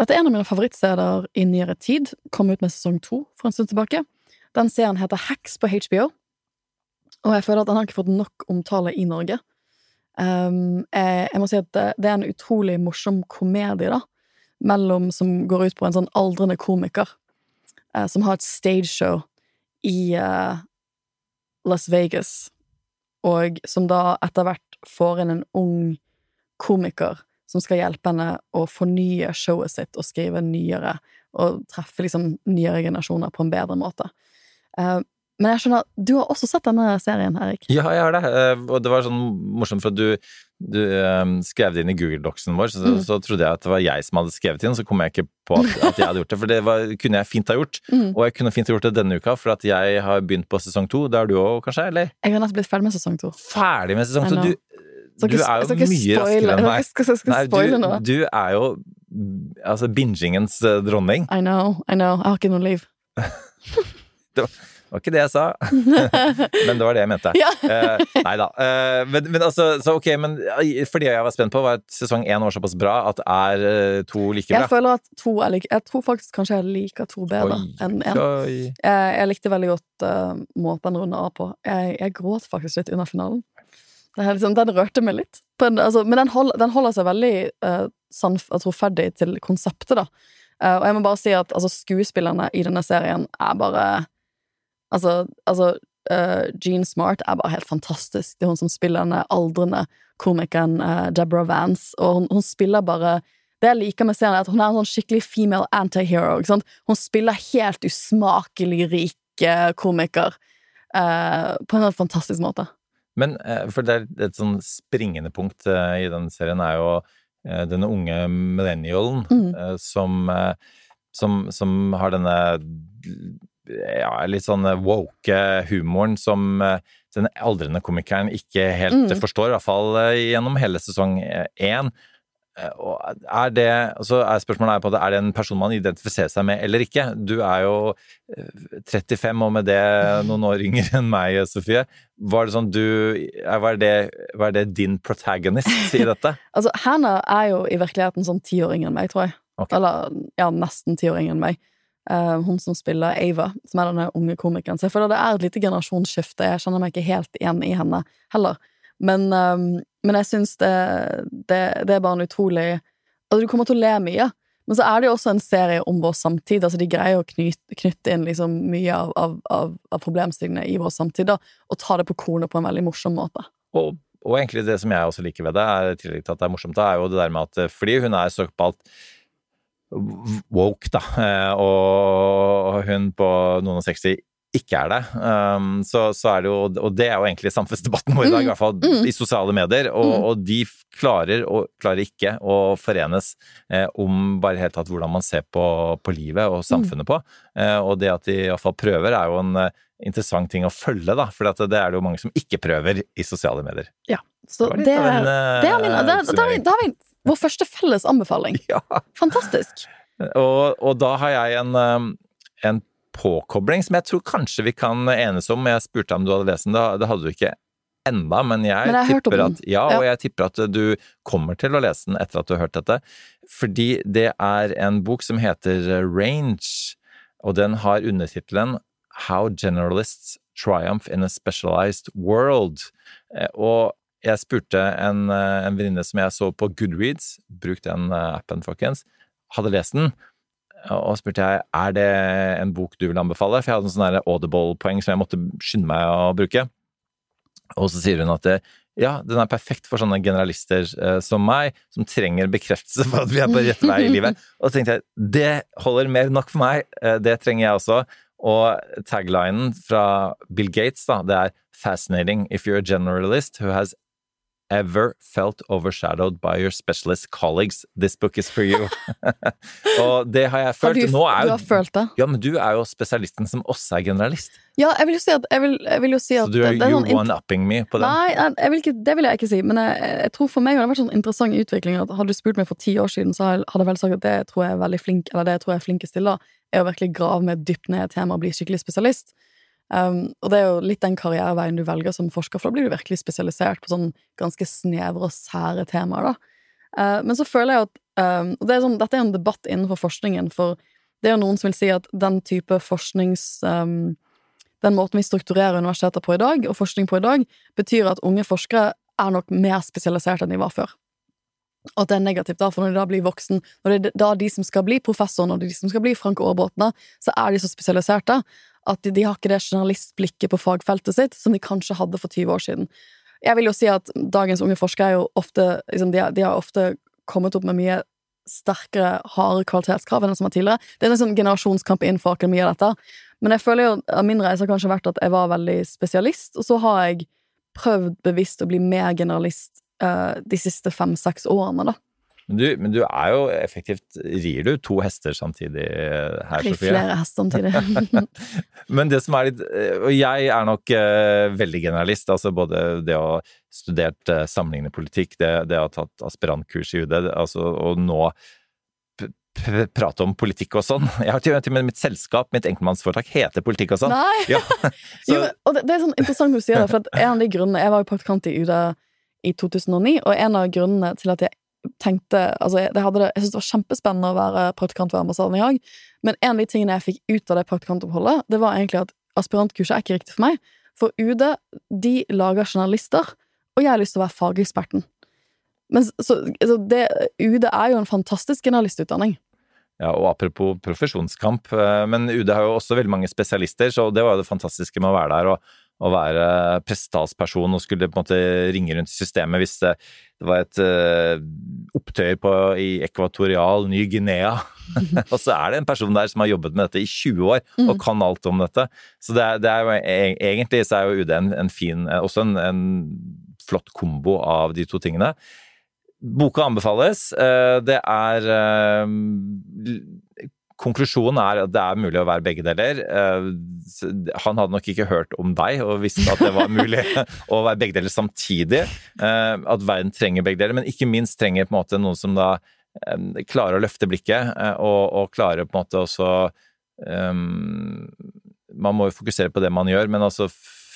Dette er en av mine favorittsteder i nyere tid. Kom ut med sesong to for en stund tilbake. Den serien heter Hacks på HBO. Og jeg føler at den har ikke fått nok omtale i Norge. Um, jeg, jeg må si at det, det er en utrolig morsom komedie, da. Mellom, som går ut på en sånn aldrende komiker uh, som har et stageshow i uh, Las Vegas, og som da etter hvert får inn en ung komiker som skal hjelpe henne å fornye showet sitt og skrive nyere, og treffe liksom nyere generasjoner på en bedre måte. Eh, men jeg skjønner, du har også sett denne serien, Erik? Ja, jeg har det. Eh, Og det var sånn morsomt, for du, du eh, skrev det inn i Google-doksen vår, så, Mm. så trodde jeg at det var jeg som hadde skrevet inn, så kom jeg ikke på at, at jeg hadde gjort det. For det var, kunne jeg fint ha gjort. Mm. Og jeg kunne fint ha gjort det denne uka, for at jeg har begynt på sesong to. Det har du òg, kanskje? Eller? Jeg har nettopp blitt ferdig med sesong to. Ferdig med sesong to. Du, du er jo mye raskere enn jeg meg. skal- skal- skal Nei, du, du er jo altså bingingens eh, dronning. I know, I know. Jeg har ikke noe liv. Det var, var ikke det jeg sa, men det var det jeg mente. Ja. uh, nei da. Uh, men, men altså, så ok, men for det jeg var spent på, var at sesong én var såpass bra at er uh, to like Jeg bra. føler at to er like Jeg tror faktisk kanskje jeg liker to bedre enn én. oi. Jeg, jeg likte veldig godt måten den runder av på. Jeg, jeg gråt faktisk litt under finalen. Liksom, den rørte meg litt. En, altså, men den, hold, den holder seg veldig uh, troferdig og til konseptet, da. Uh, og jeg må bare si at altså, skuespillerne i denne serien er bare Altså, altså uh, Jean Smart er bare helt fantastisk. Det er hun som spiller denne aldrende komikeren uh, Deborah Vance, og hun, hun spiller bare det jeg liker med serien, er at hun er en sånn skikkelig female antihero. Ikke sant? Hun spiller helt usmakelig rik eh, komiker eh, på en helt fantastisk måte. Men eh, for det er et sånn springende punkt eh, i den serien er jo eh, denne unge millennialen Mm. som, som, som har denne ja, litt sånn woke humoren som den aldrende komikeren ikke helt Mm. forstår, i hvert fall gjennom hele sesong én. Eh, Og er det, altså er spørsmålet er på det, er det en person man identifiserer seg med eller ikke? Du er jo eh, 35 og med det noen år yngre enn meg, Sofie. Var det sånn du, er- var det, var det din protagonist i dette? Altså, Hannah er jo i virkeligheten sånn ti år yngre enn meg, tror jeg. Okay. Eller ja, nesten ti år yngre enn meg. Uh, hun som spiller Ava, som er denne unge komikeren. Så jeg føler det er et lite generasjonsskifte. Jeg kjenner meg ikke helt igjen i henne heller. Men, eh, men jeg syns det, det, det er bare en utrolig Altså, du kommer til å le mye. Men så er det jo også en serie om vår samtid. altså De greier å knytte, knytte inn liksom mye av, av, av, av problemstillingene i vår samtid da, og ta det på kornet på en veldig morsom måte. Og, og egentlig det som jeg også liker ved det, er, i tillegg til at det er morsomt, da, er jo det der med at eh, fordi hun er såkalt woke, da, eh, og hun på noen og 60 ikke er det. Um, så, så, er det jo, og det er jo egentlig samfunnsdebatten vår i dag, i hvert fall Mm. i sosiale medier. Og, Mm. og de klarer og klarer ikke å forenes eh, om bare helt tatt hvordan man ser på, på livet og samfunnet på. Eh, og det at de iallfall prøver, er jo en eh, interessant ting å følge, da. For det er det jo mange som ikke prøver i sosiale medier. Ja, så Det det, en, eh, det er min, det, da har vi, da har vi vår første felles anbefaling. Ja. Fantastisk. Og, og da har jeg en, um, en påkobling som jeg tror kanskje vi kan enes om. Jeg spurte om du hadde lest den, det, hadde du ikke enda, men jeg, Men jeg tipper at, ja, Ja. og jeg tipper at du kommer til å lese den etter at du har hørt dette. Fordi det er en bok som heter Range, og den har undertittelen How Generalists Triumph in a Specialized World. Eh, Og jeg spurte en, eh, en venninne som jeg så på Goodreads, bruk den eh, appen, folkens, hadde lest den. Og spurte jeg er det en bok du vil anbefale, for jeg hadde en sånn der audible-poeng som jeg måtte skynde meg å bruke. Og så sier hun at det, ja, den er perfekt for sånne generalister eh, som meg, som trenger bekreftelse på at vi er på rett vei i livet. Og så tenkte jeg det holder mer enn nok for meg, eh, det trenger jeg også. Og taglinen fra Bill Gates, da, det er 'Fascinating if you're a generalist who has ever felt overshadowed by your specialist colleagues. This book is for you. og det har jeg Har følt. du, Nå er du har følt det? Ja, men du er jo spesialisten som også er generalist. Ja, jeg vil jo si at, jeg vil, jeg vil jo si at Så du er, det er sånn one-upping me på den. Nei, jeg- vil ikke, det vil jeg ikke si. Men jeg, jeg tror for meg har det vært sånn interessant utvikling at hadde du spurt meg for ti år siden, så hadde jeg vel sagt at det tror jeg er veldig flink, eller det tror jeg er flinkest til, da, er å virkelig grave meg dypt ned i et tema og bli skikkelig spesialist. Um, og det er jo litt den karriereveien du velger som forsker, for da blir du virkelig spesialisert på sånn ganske snevre og sære temaer, da. Uh, men så føler jeg at um, det er sånn, dette er en debatt innenfor forskningen, for det er jo noen som vil si at den type forsknings... Um, den måten vi strukturerer universiteter på i dag, og forskning på i dag, betyr at unge forskere er nok mer spesialisert enn de var før. Og at det er negativt, da, for når de da blir voksen, når det er da de som skal bli professor, når de som skal bli Frank Aarebråtene, så er de så spesialiserte at de, de har ikke det journalistblikket på fagfeltet sitt som de kanskje hadde for 20 år siden. Jeg vil jo si at dagens unge forskere er jo ofte liksom, de, de har ofte kommet opp med mye sterkere, harde kvalitetskrav enn det som var tidligere. Det er en sånn generasjonskamp innenfor akademia, dette. Men jeg føler jo at min reise har kanskje vært at jeg var veldig spesialist, og så har jeg prøvd bevisst å bli mer generalist eh, de siste fem-seks årene, da. Men du, men du er jo effektivt Rir du to hester samtidig her, Det blir Sofie? flere hester samtidig. Men det som er litt eh, Og jeg er nok uh, veldig generalist. Altså både det å ha studert uh, sammenlignende politikk, det, det å ha tatt aspirantkurs i UD, altså, og nå prate om politikk og sånn. Jeg har til og med mitt selskap, mitt enkeltmannsforetak, heter Politikk og sånn. Nei! Ja. Så, Jo, og det, det er sånn interessant du sier det, for en av de grunnene Jeg var jo praktikant i UD i 2009, og en av grunnene til at jeg tenkte altså jeg, det hadde det, jeg syntes det var kjempespennende å være praktikant ved ambassaden i Haag, men en av de tingene jeg fikk ut av det praktikantoppholdet, det var egentlig at aspirantkurset er ikke riktig for meg. For UD, de lager journalister, og jeg har lyst til å være fageksperten. Men så, så altså, det, UD er jo en fantastisk generalistutdanning. Ja, og apropos profesjonskamp, eh, men UD har jo også veldig mange spesialister, så det var jo det fantastiske med å være der og, og være pressetalsperson og skulle på en måte ringe rundt i systemet hvis det, det var et uh, opptøyer på, i ekvatorial Ny-Guinea. og så er det en person der som har jobbet med dette i 20 år og Mm. kan alt om dette. Så det er, det er jo, e- egentlig så er jo UD en, en fin, eh, også en, en flott kombo av de to tingene. Boka anbefales. Eh, Det er Konklusjonen er at det er mulig å være begge deler. Eh, Han hadde nok ikke hørt om deg og visste at det var mulig å være begge deler samtidig. Eh, At verden trenger begge deler, men ikke minst trenger på en måte noen som da eh, klarer å løfte blikket og, og klarer på en måte også um, Man må jo fokusere på det man gjør, men altså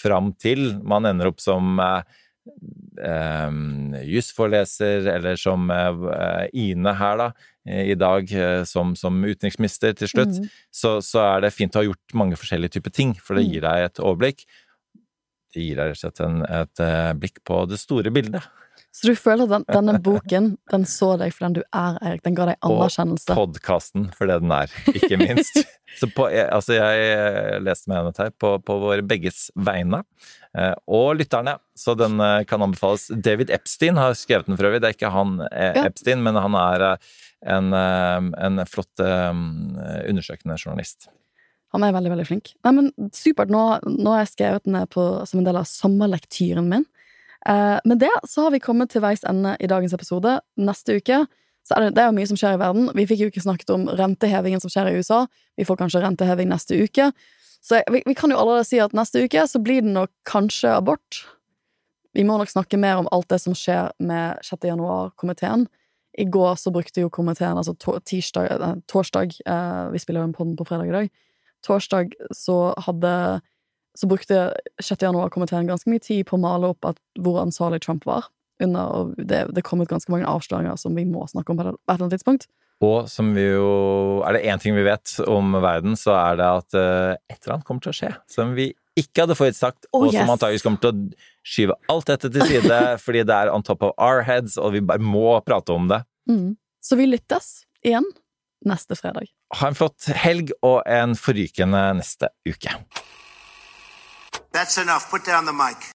fram til man ender opp som eh, eh, jusforeleser, eller som eh, Ine her, da, eh, i dag eh, som, som utenriksminister til slutt, mm. så, så er det fint å ha gjort mange forskjellige typer ting, for det Mm. gir deg et overblikk. Det gir deg rett og slett en, et blikk på det store bildet. Så du føler at den, denne boken den så deg for den du er, Erik? Den ga deg anerkjennelse? Og podkasten for det den er, ikke minst. Så på, altså jeg leste med henne her på, på våre begges vegne, og lytterne, så den eh, kan anbefales. David Epstein har skrevet den for øvrig, det er ikke han eh, Ja. Epstein, men han er eh, en, eh, en flott eh, undersøkende journalist. Han er veldig, veldig flink. Nei, men Supert. Nå, nå har jeg skrevet den på, som en del av sommerlektyren min. Eh, med det så har vi kommet til veis ende i dagens episode. Neste uke så er det, det er jo mye som skjer i verden. Vi fikk jo ikke snakket om rentehevingen som skjer i USA. Vi får kanskje renteheving neste uke. Så vi, vi kan jo allerede si at neste uke så blir det nok kanskje abort. Vi må nok snakke mer om alt det som skjer med 6. januar-komiteen. I går så brukte jo komiteen, altså tirsdag, eh, torsdag eh, Vi spiller jo en podden på fredag i dag. Torsdag så hadde Så brukte 6. januar-komiteen ganske mye tid på å male opp at hvor ansvarlig Trump var. Under, og det, det kom ut ganske mange avsløringer som vi må snakke om på et eller annet tidspunkt. Og som vi jo Er det én ting vi vet om verden, så er det at eh, et eller annet kommer til å skje som vi ikke hadde forutsagt, Oh, og som yes. antageligvis kommer til å skyve alt dette til side fordi det er on top of our heads, og vi bare må prate om det. Mm. Så vi lyttes igjen neste fredag. Ha en flott helg og en forrykende neste uke. That's enough. Put down the mic.